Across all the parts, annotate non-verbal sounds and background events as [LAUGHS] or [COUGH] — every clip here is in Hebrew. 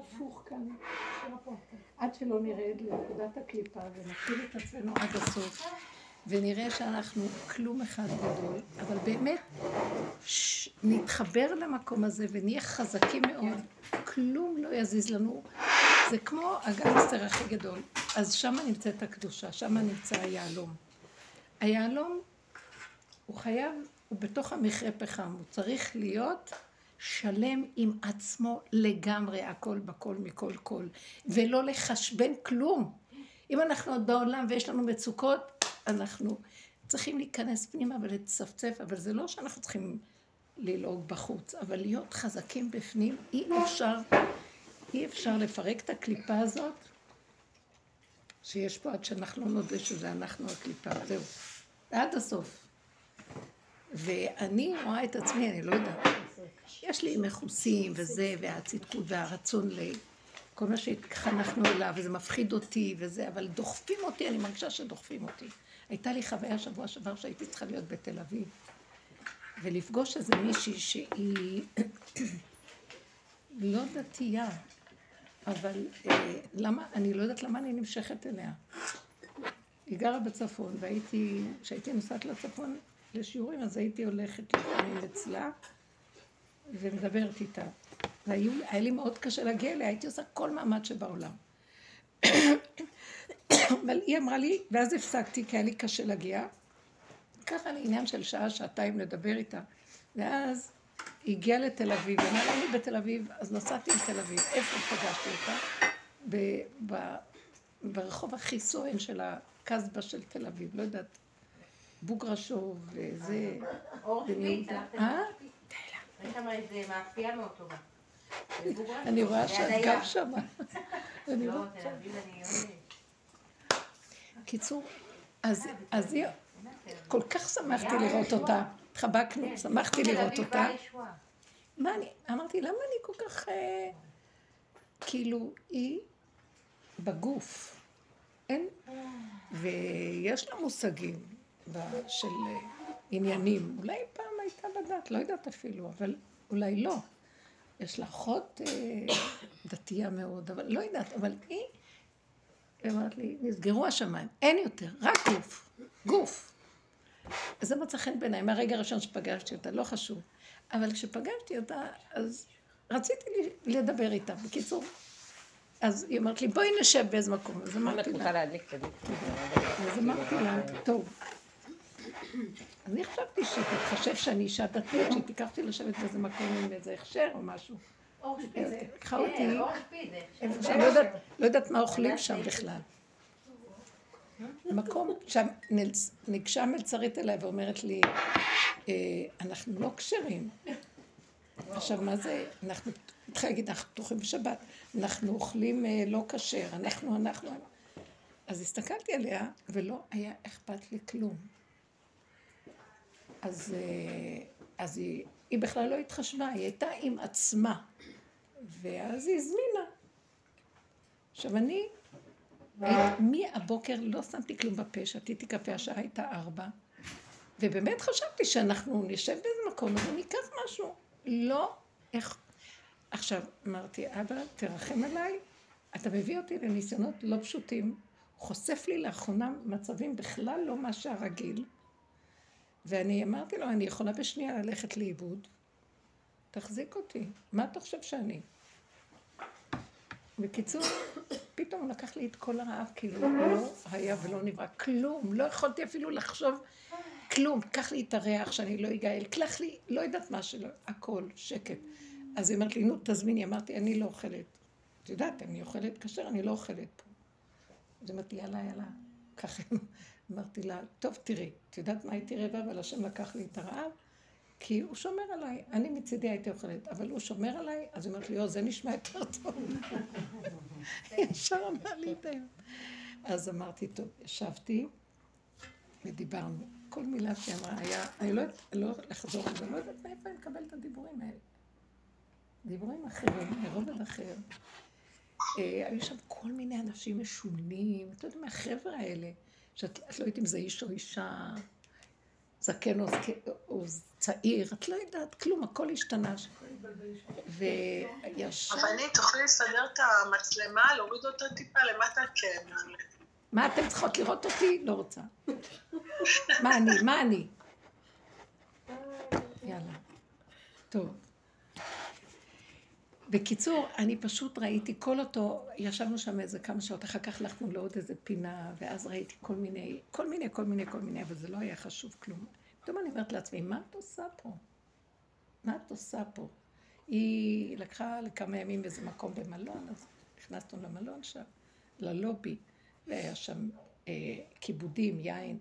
הפוך כאן, עד שלא נרד לנקודת הקליפה ונפעיל את עצמנו עד הסוף. ונראה שאנחנו כלום אחד גדול, אבל באמת ש... נתחבר למקום הזה ונהיה חזקים מאוד, כלום לא יזיז לנו. זה כמו הגנגסטר הכי גדול. אז שם נמצאת הקדושה, שם נמצא היהלום. היהלום, הוא חייב, הוא בתוך המכרה פחם, הוא צריך להיות שלם עם עצמו לגמרי, הכל בכל מכל כל, ולא לחשבן כלום. אם אנחנו עוד בעולם ויש לנו מצוקות, אנחנו צריכים להיכנס פנימה ולצפצף, אבל זה לא שאנחנו צריכים ללעוג בחוץ, אבל להיות חזקים בפנים, אי אפשר, אי אפשר לפרק את הקליפה הזאת שיש פה עד שאנחנו נודה שזה אנחנו הקליפה, זהו, עד הסוף. ואני רואה את עצמי, אני לא יודעת, יש לי מכוסים וזה, והצדקות והרצון לכל מה שהתחנכנו אליו, וזה מפחיד אותי וזה, אבל דוחפים אותי, אני מרגישה שדוחפים אותי. הייתה לי חוויה שבוע שעבר שהייתי צריכה להיות בתל אביב, ולפגוש איזה מישהי שהיא [COUGHS] לא דתייה, אבל אה, למה, אני לא יודעת למה אני נמשכת אליה. היא גרה בצפון, והייתי, כשהייתי נוסעת לצפון לשיעורים, אז הייתי הולכת לפעמים אצלה ומדברת איתה. והיה לי מאוד קשה להגיע אליה, הייתי עושה כל מאמץ שבעולם. אבל היא אמרה לי, ואז הפסקתי, כי היה לי קשה להגיע. ככה לעניין של שעה, שעתיים לדבר איתה. ואז היא הגיעה לתל אביב, אמרה לה, אני בתל אביב, אז נסעתי לתל אביב. איפה פגשתי אותה? ב- ב- ברחוב הכי סואן של הקסבה של תל אביב, לא יודעת, בוגרשוב וזה. אור בניהודה. אה? יש שם איזה מאפייה מאוד טובה. אני רואה שאת גם שמה. [LAUGHS] אני לא, רואה. אני. קיצור, אז אז היא, כל כך שמחתי לראות אותה. התחבקנו, שמחתי לראות אותה. מה אני, אמרתי, למה אני כל כך, אה, כאילו, היא בגוף. אין, ויש לה מושגים של אה, עניינים. אולי פעם הייתה בדת, לא יודעת אפילו, אבל אולי לא. יש לה אחות אה, דתייה מאוד, אבל לא יודעת, אבל היא, היא אמרת לי, נסגרו השמיים, אין יותר, רק גוף, גוף. אז זה מצא חן בעיניי, מהרגע הראשון שפגשתי אותה, לא חשוב. אבל כשפגשתי אותה, אז רציתי לדבר איתה. בקיצור, אז היא אמרת לי, בואי נשב באיזה מקום. אז אמרתי לה. אז אמרתי לה, טוב. אני חשבתי שהיא תתחשב שאני אישה דתית, שהיא תיקח אותי לשבת באיזה מקום עם איזה הכשר או משהו. אור שפיצה. לקחה אותי כן, אור שפיצה. איפה שאני לא יודעת, לא יודעת מה אוכלים שם בכלל. מקום, שם ניגשה מלצרית אליי ואומרת לי, "אה, אנחנו לא כשרים. עכשיו, מה זה, אנחנו, התחילה להגיד, אנחנו פתוחים בשבת, אנחנו אוכלים אה, לא כשר, אנחנו, אנחנו. אז הסתכלתי עליה, ולא היה אכפת לי כלום. אז, אה, אז היא, היא בכלל לא התחשבה, היא הייתה עם עצמה. ואז היא הזמינה. עכשיו אני, מהבוקר לא שמתי כלום בפה, שתיתי קפה, השעה הייתה ארבע, ובאמת חשבתי שאנחנו נשב באיזה מקום, אקח משהו. לא, איך... עכשיו, אמרתי, אבא, תרחם עליי, אתה מביא אותי לניסיונות לא פשוטים, חושף לי לאחרונה מצבים בכלל לא מה שהרגיל, ואני אמרתי לו, אני יכולה בשנייה ללכת לאיבוד, תחזיק אותי, מה אתה חושב שאני? בקיצור, פתאום הוא לקח לי את כל הרעב, כאילו לא היה ולא נברא, כלום, לא יכולתי אפילו לחשוב כלום, קח לי את הריח שאני לא אגאל, קלח לי, לא יודעת מה שלא, הכל, שקט. אז היא אומרת לי, נו, תזמיני, אמרתי, אני לא אוכלת. את יודעת, אני אוכלת כשר, אני לא אוכלת פה. אז היא אומרת לי, יאללה, יאללה, ככה. אמרתי לה, טוב, תראי, את יודעת מה הייתי רעבה, אבל השם לקח לי את הרעב? כי הוא שומר עליי, אני מצידי הייתי אוכלת, אבל הוא שומר עליי, אז היא אומרת לי, או, זה נשמע יותר טוב. [LAUGHS] ישר אמר לי את היום. אז אמרתי, טוב, ישבתי ודיברנו. כל מילה שהיא אמרה היה, אני לא יודעת, לא לחזור על זה, לא יודעת מאיפה אני מקבלת את הדיבורים האלה. דיבורים אחרים, מרובד אחר. אה, היו שם כל מיני אנשים משונים, אתה יודע, מהחבר'ה האלה, שאת את לא יודעת אם זה איש או אישה, זקן או, או צעיר, את לא יודעת כלום, הכל השתנה. וישר... אבל אני, תוכלי לסדר את המצלמה, להוריד אותה טיפה למטה, כן. מה אתן צריכות לראות אותי? לא רוצה. מה אני? מה אני? יאללה. טוב. בקיצור, אני פשוט ראיתי כל אותו, ישבנו שם איזה כמה שעות, אחר כך הלכנו לעוד איזה פינה, ואז ראיתי כל מיני, כל מיני, כל מיני, כל מיני, אבל זה לא היה חשוב כלום. פתאום אני אומרת לעצמי, מה את עושה פה? מה את עושה פה? היא לקחה לכמה ימים איזה מקום במלון, אז נכנסנו למלון שם, ללובי, והיה שם אה, כיבודים, יין,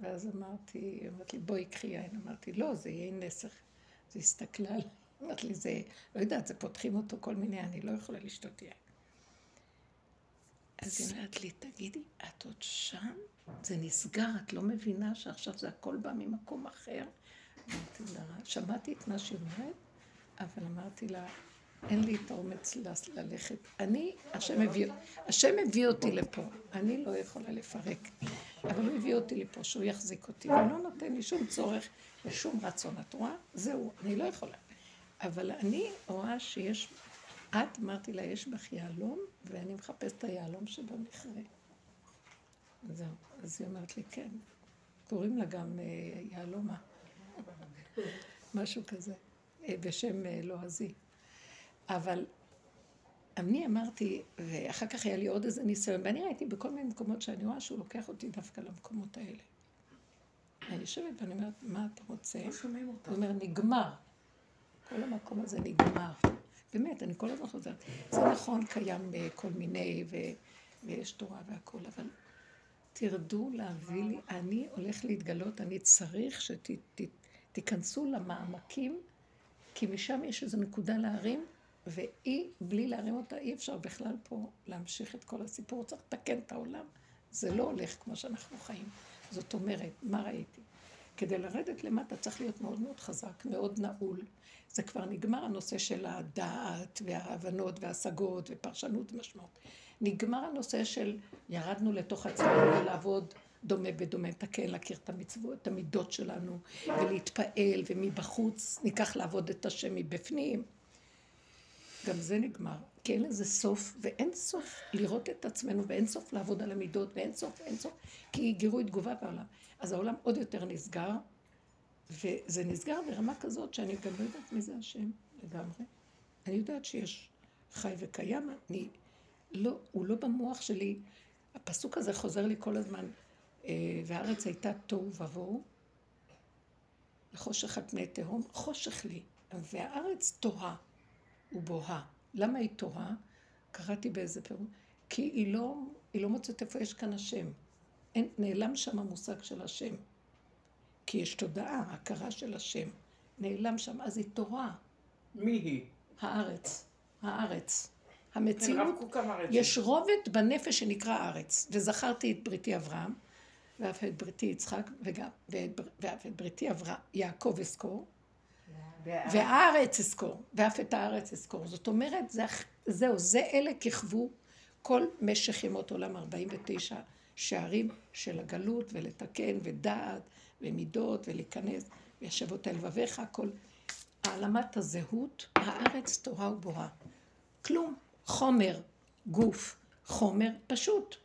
ואז אמרתי, אמרתי בואי קחי יין. אמרתי, לא, זה יין נסך. אז היא הסתכלה עליי. אמרת לי, זה, לא יודעת, זה פותחים אותו כל מיני, אני לא יכולה לשתות יין. אז היא אומרת לי, תגידי, את עוד שם? זה נסגר, את לא מבינה שעכשיו זה הכל בא ממקום אחר? אמרתי לה, שמעתי את מה שהיא אומרת, אבל אמרתי לה, אין לי את האומץ ללכת. אני, השם הביא, השם הביא אותי לפה, אני לא יכולה לפרק, אבל הוא הביא אותי לפה, שהוא יחזיק אותי, הוא לא נותן לי שום צורך ושום רצון. את רואה? זהו, אני לא יכולה. אבל אני רואה שיש, את אמרתי לה, יש בך יהלום, ואני מחפשת את היהלום שבמכרה. זהו. אז היא אומרת לי, כן. קוראים לה גם אה, יהלומה. משהו כזה, אה, בשם אה, לועזי. אבל אני אמרתי, ואחר כך היה לי עוד איזה ניסיון, ואני ראיתי בכל מיני מקומות שאני רואה שהוא לוקח אותי דווקא למקומות האלה. אני יושבת ואני אומרת, מה אתה רוצה? לא. הוא אומר, נגמר. כל המקום הזה נגמר. באמת, אני כל הזמן חוזרת. זה נכון, קיים כל מיני, ו... ויש תורה והכול, אבל תרדו להביא לי, אני הולך להתגלות, אני צריך שתיכנסו למעמקים, כי משם יש איזו נקודה להרים, והיא, בלי להרים אותה, אי אפשר בכלל פה להמשיך את כל הסיפור, צריך לתקן את העולם. זה לא הולך כמו שאנחנו חיים. זאת אומרת, מה ראיתי? כדי לרדת למטה צריך להיות מאוד מאוד חזק, מאוד נעול. זה כבר נגמר הנושא של הדעת וההבנות וההשגות ופרשנות ומשמעות. נגמר הנושא של ירדנו לתוך עצמנו לעבוד דומה בדומה, לתקן, להכיר את המצוות, את המידות שלנו, ולהתפעל, ומבחוץ ניקח לעבוד את השם מבפנים. גם זה נגמר, כי אין לזה סוף, ואין סוף לראות את עצמנו, ואין סוף לעבוד על המידות, ואין סוף, אין סוף, כי גירוי תגובה בעולם. אז העולם עוד יותר נסגר, וזה נסגר ברמה כזאת שאני גם לא יודעת מי זה השם לגמרי. אני יודעת שיש חי וקיים, אני לא, הוא לא במוח שלי. הפסוק הזה חוזר לי כל הזמן, אה, והארץ הייתה תוהו ובוהו, וחושך על פני תהום, חושך לי, והארץ תוהה ובוהה. למה היא תוהה? קראתי באיזה פירוש, כי היא לא, היא לא מוצאת איפה יש כאן השם. אין, נעלם שם המושג של השם. כי יש תודעה, הכרה של השם. נעלם שם, אז היא תורה. מי היא? הארץ. הארץ. המציאות, יש רובד בנפש שנקרא ארץ. וזכרתי את בריתי אברהם, ואף את בריתי יצחק, וגם, ואת, ואף את בריתי אברהם, יעקב אזכור, והארץ אזכור, ואף את הארץ אזכור. זאת אומרת, זה, זהו, זה אלה כיכבו כל משך ימות עולם 49 שערים של הגלות, ולתקן, ודעת, ומידות, ולהיכנס, וישבות אל לבביך, כל העלמת הזהות, הארץ תורה ובוהה. כלום. חומר, גוף, חומר פשוט.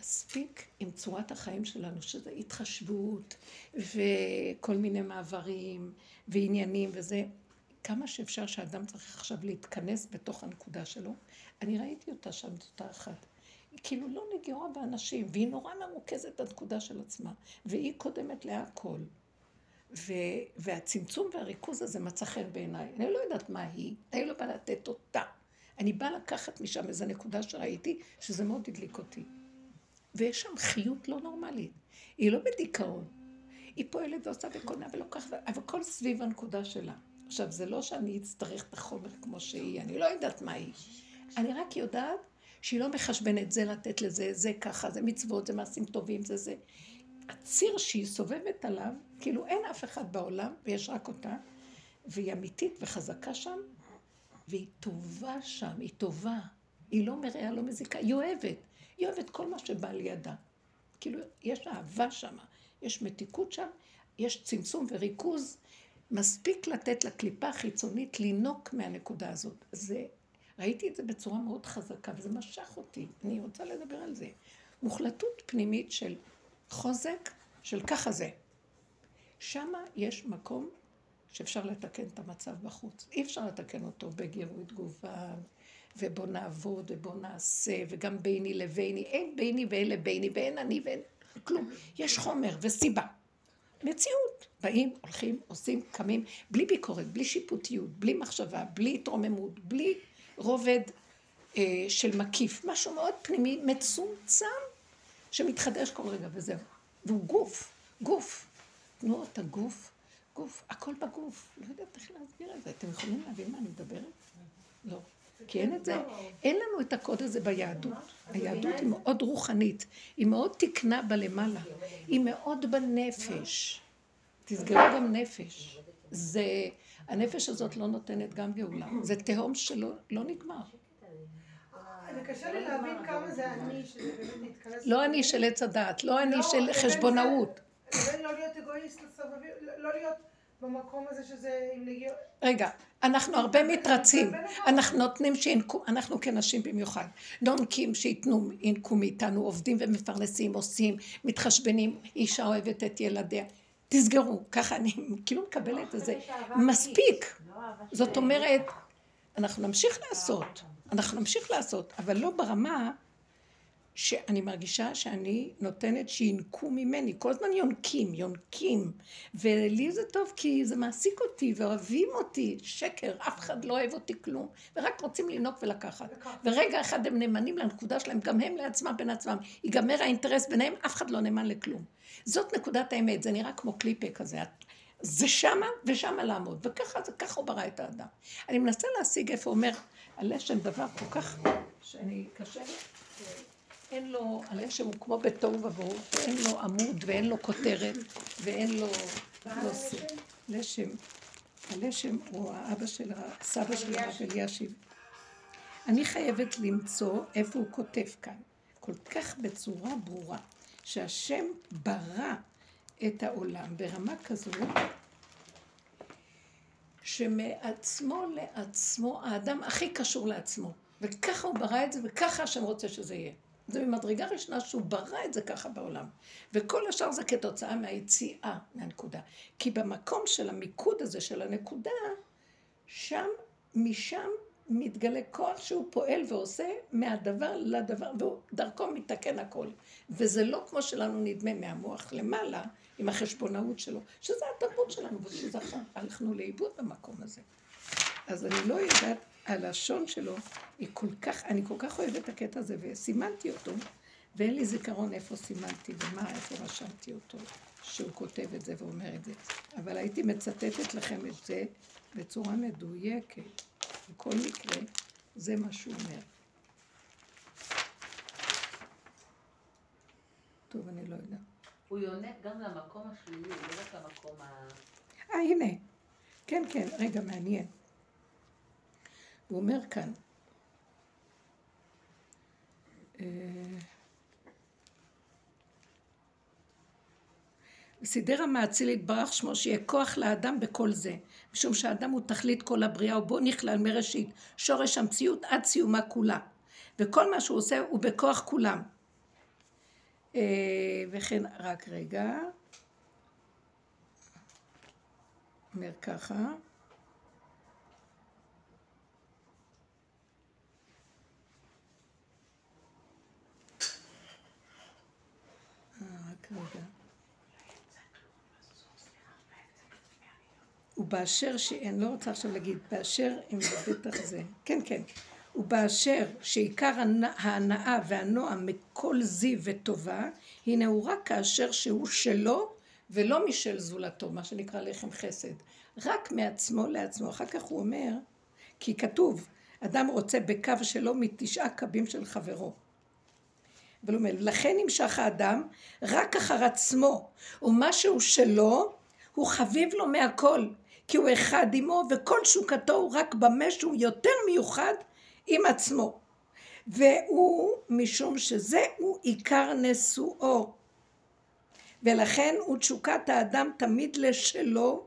מספיק עם צורת החיים שלנו, שזה התחשבות וכל מיני מעברים ועניינים וזה. כמה שאפשר שאדם צריך עכשיו להתכנס בתוך הנקודה שלו. אני ראיתי אותה שם, זאת אותה אחת. היא כאילו לא נגיעה באנשים, והיא נורא מרוכזת בנקודה של עצמה, והיא קודמת להכל. ו... והצמצום והריכוז הזה מצא חן בעיניי. אני לא יודעת מה היא, אני לא באה לתת אותה. אני באה לקחת משם איזו נקודה שראיתי, שזה מאוד הדליק אותי. ויש שם חיות לא נורמלית. היא לא בדיכאון. היא פועלת ועושה וקונה ולוקחת, אבל הכל סביב הנקודה שלה. עכשיו, זה לא שאני אצטרך את החומר כמו שהיא, אני לא יודעת מה היא. אני רק יודעת שהיא לא מחשבנת זה לתת לזה, זה ככה, זה מצוות, זה מעשים טובים, זה זה. הציר שהיא סובבת עליו, כאילו אין אף אחד בעולם, ויש רק אותה, והיא אמיתית וחזקה שם, והיא טובה שם, היא טובה. היא לא מרעה, לא מזיקה, היא אוהבת. היא אוהבת כל מה שבא לידה. כאילו, יש אהבה שם. יש מתיקות שם, יש צמצום וריכוז. מספיק לתת לקליפה החיצונית לינוק מהנקודה הזאת. זה, ראיתי את זה בצורה מאוד חזקה, וזה משך אותי. אני רוצה לדבר על זה. מוחלטות פנימית של חוזק, של ככה זה. שמה יש מקום שאפשר לתקן את המצב בחוץ. אי אפשר לתקן אותו בגירוי תגובה, ובוא נעבוד, ובוא נעשה, וגם ביני לביני. אין ביני ואלה ביני, ואין אני ואין כלום. יש חומר וסיבה. מציאות. באים, הולכים, עושים, קמים, בלי ביקורת, בלי שיפוטיות, בלי מחשבה, בלי התרוממות, בלי רובד אה, של מקיף. משהו מאוד פנימי, מצומצם, שמתחדש כל רגע, וזהו. והוא גוף, גוף. תנו את הגוף, גוף, הכל בגוף. לא יודעת איך להסביר את זה. אתם יכולים להבין מה אני מדברת? לא. כי אין את זה, אין לנו את הקוד הזה ביהדות. היהדות היא מאוד רוחנית, היא מאוד תקנה בלמעלה, היא מאוד בנפש. תסגרו גם נפש. זה, הנפש הזאת לא נותנת גם גאולה. זה תהום שלא לא נגמר. זה קשה לי להבין כמה זה אני, שזה באמת להתכנס... לא אני של עץ הדעת, לא אני של חשבונאות. לא להיות אגואיסט לא להיות במקום הזה שזה. רגע, אנחנו הרבה מתרצים, אנחנו נותנים שינקו, אנחנו כנשים במיוחד, נונקים שייתנו, ינקו מאיתנו, עובדים ומפרנסים, עושים, מתחשבנים, אישה אוהבת את ילדיה. תסגרו, ככה אני כאילו מקבלת את זה. מספיק. זאת אומרת, אנחנו נמשיך לעשות, אנחנו נמשיך לעשות, אבל לא ברמה שאני מרגישה שאני נותנת שינקו ממני, כל הזמן יונקים, יונקים, ולי זה טוב כי זה מעסיק אותי ואוהבים אותי, שקר, אף אחד לא אוהב אותי כלום, ורק רוצים לנוק ולקחת. ורגע אחד הם נאמנים לנקודה שלהם, גם הם לעצמם בין עצמם, ייגמר האינטרס ביניהם, אף אחד לא נאמן לכלום. זאת נקודת האמת, זה נראה כמו קליפה כזה, זה שמה ושמה לעמוד, וככה זה, ככה הוא ברא את האדם. אני מנסה להשיג איפה אומר הלשם דבר כל כך, שאני קשה לי. אין לו, הלשם הוא כמו בתוהו ובוהו, ואין לו עמוד ואין לו כותרת ואין לו נושא. לשם, הלשם הוא האבא של הסבא של הרב אלישיב. אני חייבת למצוא איפה הוא כותב כאן, כל כך בצורה ברורה, שהשם ברא את העולם ברמה כזו שמעצמו לעצמו האדם הכי קשור לעצמו. וככה הוא ברא את זה, וככה השם רוצה שזה יהיה. זה ממדרגה ראשונה שהוא ברא את זה ככה בעולם. וכל השאר זה כתוצאה מהיציאה מהנקודה. כי במקום של המיקוד הזה של הנקודה, שם, משם מתגלה כוח שהוא פועל ועושה מהדבר לדבר, ודרכו מתקן הכל. וזה לא כמו שלנו נדמה מהמוח למעלה, עם החשבונאות שלו, שזה התרבות שלנו, ושזה הלכנו לאיבוד במקום הזה. אז אני לא יודעת הלשון שלו היא כל כך, אני כל כך אוהבת את הקטע הזה, וסימנתי אותו, ואין לי זיכרון איפה סימנתי ומה, איפה רשמתי אותו, שהוא כותב את זה ואומר את זה. אבל הייתי מצטטת לכם את זה בצורה מדויקת. בכל מקרה, זה מה שהוא אומר. טוב, אני לא יודעת. הוא יונק גם למקום השלילי, לא רק למקום ה... אה, הנה. כן, כן, רגע, מעניין. הוא אומר כאן, אה, סידר המאציל יתברך שמו שיהיה כוח לאדם בכל זה משום שהאדם הוא תכלית כל הבריאה ובו נכלל מראשית שורש המציאות עד סיומה כולה. וכל מה שהוא עושה הוא בכוח כולם. אה, וכן רק רגע. אומר ככה רגע. ובאשר ש... אני לא רוצה עכשיו להגיד, באשר, אם בטח זה, כן, כן, ובאשר שעיקר ההנאה והנועם מכל זיו וטובה, הוא רק כאשר שהוא שלו ולא משל זולתו, מה שנקרא לחם חסד. רק מעצמו לעצמו. אחר כך הוא אומר, כי כתוב, אדם רוצה בקו שלו מתשעה קבים של חברו. אבל הוא אומר, לכן נמשך האדם רק אחר עצמו, ומה שהוא שלו, הוא חביב לו מהכל, כי הוא אחד עמו, וכל שוקתו הוא רק במה שהוא יותר מיוחד עם עצמו. והוא, משום שזה הוא עיקר נשואו. ולכן הוא תשוקת האדם תמיד לשלו,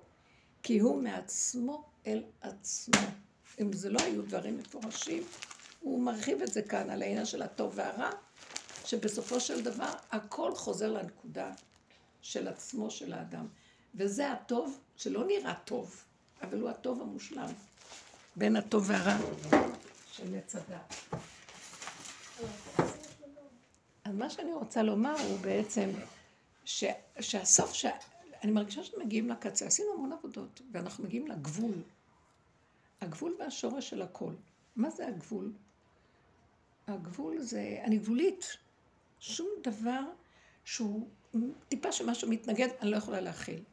כי הוא מעצמו אל עצמו. אם זה לא היו דברים מפורשים, הוא מרחיב את זה כאן על העניין של הטוב והרע, שבסופו של דבר הכל חוזר לנקודה של עצמו של האדם. וזה הטוב שלא נראה טוב, אבל הוא הטוב המושלם. בין הטוב והרע של עץ הדת. אז מה שאני רוצה לומר הוא בעצם ש, שהסוף, ש... אני מרגישה שמגיעים לקצה, עשינו המון עבודות, ואנחנו מגיעים לגבול. הגבול והשורש של הכל. מה זה הגבול? הגבול זה, אני גבולית. שום דבר שהוא טיפה שמשהו מתנגד, אני לא יכולה להכיל.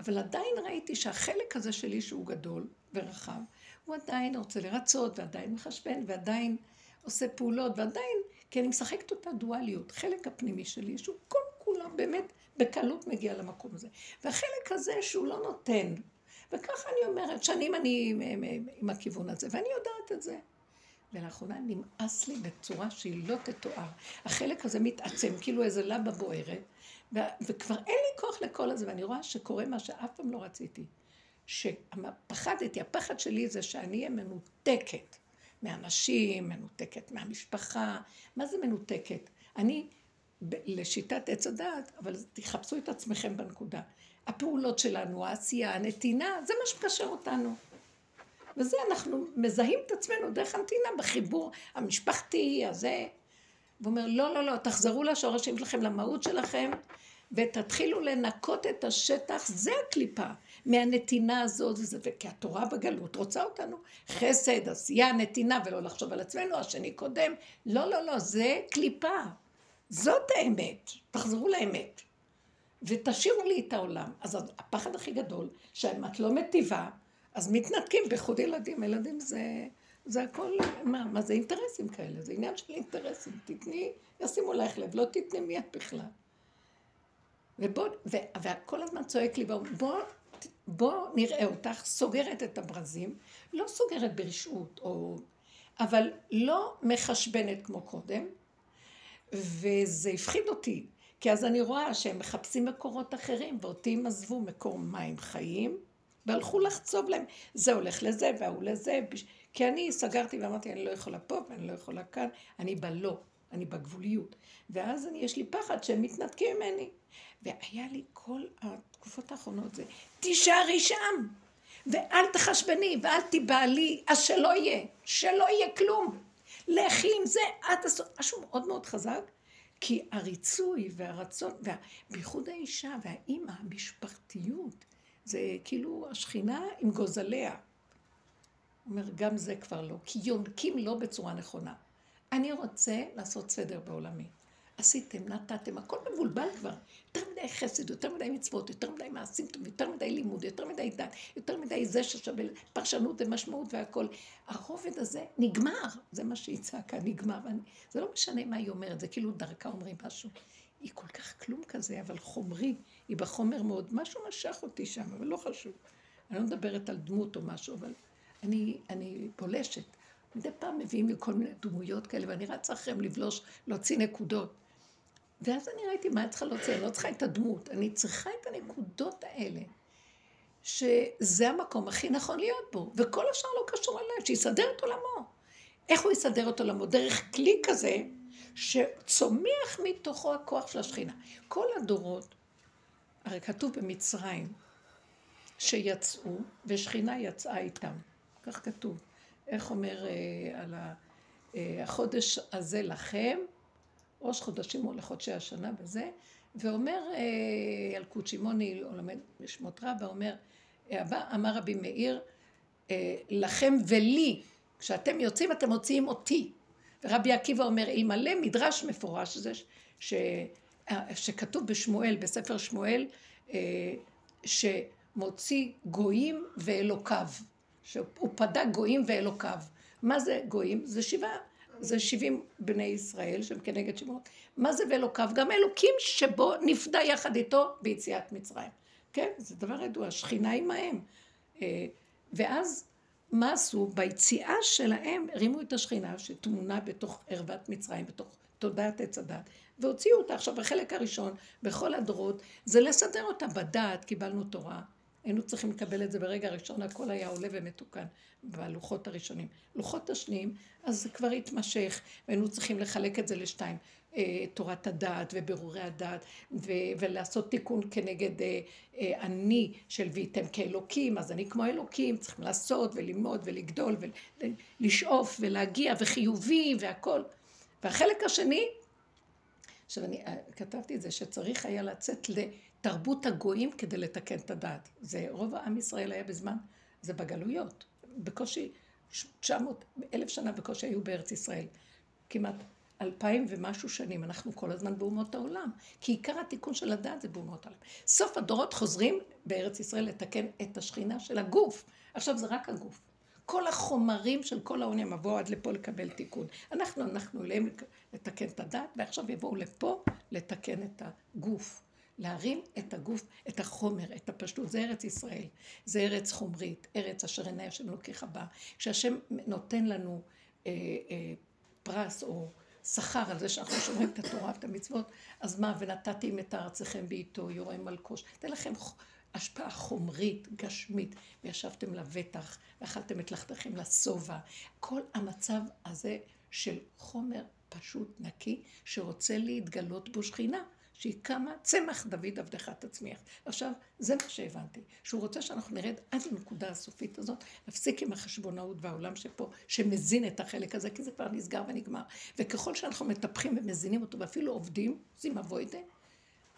אבל עדיין ראיתי שהחלק הזה שלי שהוא גדול ורחב, הוא עדיין רוצה לרצות, ועדיין מחשבן, ועדיין עושה פעולות, ועדיין, כי אני משחקת אותה דואליות. חלק הפנימי שלי, שהוא כל כולו באמת בקלות מגיע למקום הזה. והחלק הזה שהוא לא נותן, וככה אני אומרת, שנים אני עם, עם, עם, עם הכיוון הזה, ואני יודעת את זה. ולאחרונה נמאס לי בצורה שהיא לא תתואר. החלק הזה מתעצם, כאילו איזה לבה בוערת, ו- וכבר אין לי כוח לכל הזה, ואני רואה שקורה מה שאף פעם לא רציתי. שפחדתי, הפחד שלי זה שאני אהיה מנותקת מאנשים, מנותקת מהמשפחה. מה זה מנותקת? אני, לשיטת עץ הדעת, אבל תחפשו את עצמכם בנקודה. הפעולות שלנו, העשייה, הנתינה, זה מה שקשר אותנו. וזה אנחנו מזהים את עצמנו דרך הנתינה בחיבור המשפחתי, הזה. והוא אומר, לא, לא, לא, תחזרו לשורשים שלכם, למהות שלכם, ותתחילו לנקות את השטח, זה הקליפה, מהנתינה הזאת, וזה, וכי התורה בגלות רוצה אותנו חסד, עשייה, נתינה, ולא לחשוב על עצמנו, השני קודם. לא, לא, לא, זה קליפה. זאת האמת. תחזרו לאמת. ותשאירו לי את העולם. אז הפחד הכי גדול, שאם את לא מטיבה, אז מתנתקים בייחוד ילדים. ילדים זה, זה הכל, מה, מה זה אינטרסים כאלה? זה עניין של אינטרסים. תתני, ישימו לך לב, לא תתני מיד בכלל. ובוא, ו, וכל הזמן צועק לי, בוא, בוא נראה אותך סוגרת את הברזים, לא סוגרת ברשעות, או, אבל לא מחשבנת כמו קודם, וזה הפחיד אותי, כי אז אני רואה שהם מחפשים מקורות אחרים, ואותי הם עזבו מקור מים חיים, והלכו לחצוב להם, זה הולך לזה וההוא לזה, כי אני סגרתי ואמרתי, אני לא יכולה פה ואני לא יכולה כאן, אני בלא, אני בגבוליות. ואז אני, יש לי פחד שהם מתנתקים ממני. והיה לי כל התקופות האחרונות זה, תישארי שם, ואל תחשבני, ואל תיבהלי, אז שלא יהיה, שלא יהיה כלום. לכי עם זה עד הסוף. משהו מאוד מאוד חזק, כי הריצוי והרצון, ובייחוד האישה והאימא, המשפחתיות, זה כאילו השכינה עם גוזליה. אומר, גם זה כבר לא, כי יונקים לא בצורה נכונה. אני רוצה לעשות סדר בעולמי. עשיתם, נתתם, הכל מבולבל כבר. יותר מדי חסד, יותר מדי מצוות, יותר מדי מעשים טובים, יותר מדי לימוד, יותר מדי דת, יותר מדי זה ששווה פרשנות ומשמעות והכל. הרובד הזה נגמר, זה מה שהיא צעקה, נגמר. ואני, זה לא משנה מה היא אומרת, זה כאילו דרכה אומרים משהו. היא כל כך כלום כזה, אבל חומרי, היא בחומר מאוד. משהו משך אותי שם, אבל לא חשוב. אני לא מדברת על דמות או משהו, אבל אני, אני פולשת. מדי פעם מביאים לי כל מיני דמויות כאלה, ואני רצה אחריהם לבלוש, להוציא נקודות. ואז אני ראיתי מה אני צריכה להוציא, אני לא צריכה את הדמות, אני צריכה את הנקודות האלה, שזה המקום הכי נכון להיות בו, וכל השאר לא קשור אליי, שיסדר את עולמו. איך הוא יסדר את עולמו? דרך כלי כזה, שצומח מתוכו הכוח של השכינה. כל הדורות, הרי כתוב במצרים, שיצאו, ושכינה יצאה איתם. כך כתוב. איך אומר אה, על אה, החודש הזה לכם, ראש חודשים או לחודשי השנה וזה, ואומר אה, ילקוט או לומד בשמות רבה, אומר, הבא, אמר רבי מאיר, אה, לכם ולי, כשאתם יוצאים אתם מוציאים אותי. ורבי עקיבא אומר, אלמלא מדרש מפורש זה ש, אה, שכתוב בשמואל, בספר שמואל, שמוציא גויים ואלוקיו, שהוא פדה גויים ואלוקיו. מה זה גויים? זה שבעה זה שבעים בני ישראל שהם כנגד שמות. מה זה ואלוקיו? גם אלוקים שבו נפדה יחד איתו ביציאת מצרים. כן, זה דבר ידוע, שכינה עמהם. אה, ואז מה עשו? ביציאה שלהם הרימו את השכינה שטמונה בתוך ערוות מצרים, בתוך תודעת עץ הדעת. והוציאו אותה עכשיו בחלק הראשון, בכל הדורות, זה לסדר אותה בדעת, קיבלנו תורה. היינו צריכים לקבל את זה ברגע הראשון, הכל היה עולה ומתוקן בלוחות הראשונים. לוחות השניים, אז זה כבר התמשך, והיינו צריכים לחלק את זה לשתיים. אה, תורת הדעת ובירורי הדעת ו- ולעשות תיקון כנגד אה, אה, אני של ויתם כאלוקים אז אני כמו אלוקים צריכים לעשות וללמוד ולגדול ולשאוף ולהגיע וחיובי והכל. והחלק השני עכשיו אני כתבתי את זה שצריך היה לצאת לתרבות הגויים כדי לתקן את הדעת זה רוב עם ישראל היה בזמן זה בגלויות. בקושי 900 אלף שנה בקושי היו בארץ ישראל. כמעט אלפיים ומשהו שנים, אנחנו כל הזמן באומות העולם. כי עיקר התיקון של הדעת זה באומות העולם. סוף הדורות חוזרים בארץ ישראל לתקן את השכינה של הגוף. עכשיו זה רק הגוף. כל החומרים של כל העולם יבואו עד לפה לקבל תיקון. אנחנו, אנחנו אליהם לתקן את הדעת, ועכשיו יבואו לפה לתקן את הגוף. להרים את הגוף, את החומר, את הפשטות. זה ארץ ישראל. זה ארץ חומרית, ארץ אשר עיני השם לוקחה בה. כשהשם נותן לנו אה, אה, פרס או שכר על זה שאנחנו שומרים את התורה ואת המצוות, אז מה, ונתתי את ארציכם בעיתו, יורה מלקוש. אתן לכם השפעה חומרית, גשמית, וישבתם לבטח, ואכלתם את לחתכם לשובע. כל המצב הזה של חומר פשוט נקי, שרוצה להתגלות בו שכינה. שהיא קמה, צמח דוד עבדך תצמיח. עכשיו, זה מה שהבנתי, שהוא רוצה שאנחנו נרד עד לנקודה הסופית הזאת, נפסיק עם החשבונאות והעולם שפה, שמזין את החלק הזה, כי זה כבר נסגר ונגמר. וככל שאנחנו מטפחים ומזינים אותו, ואפילו עובדים, עושים אבוידה,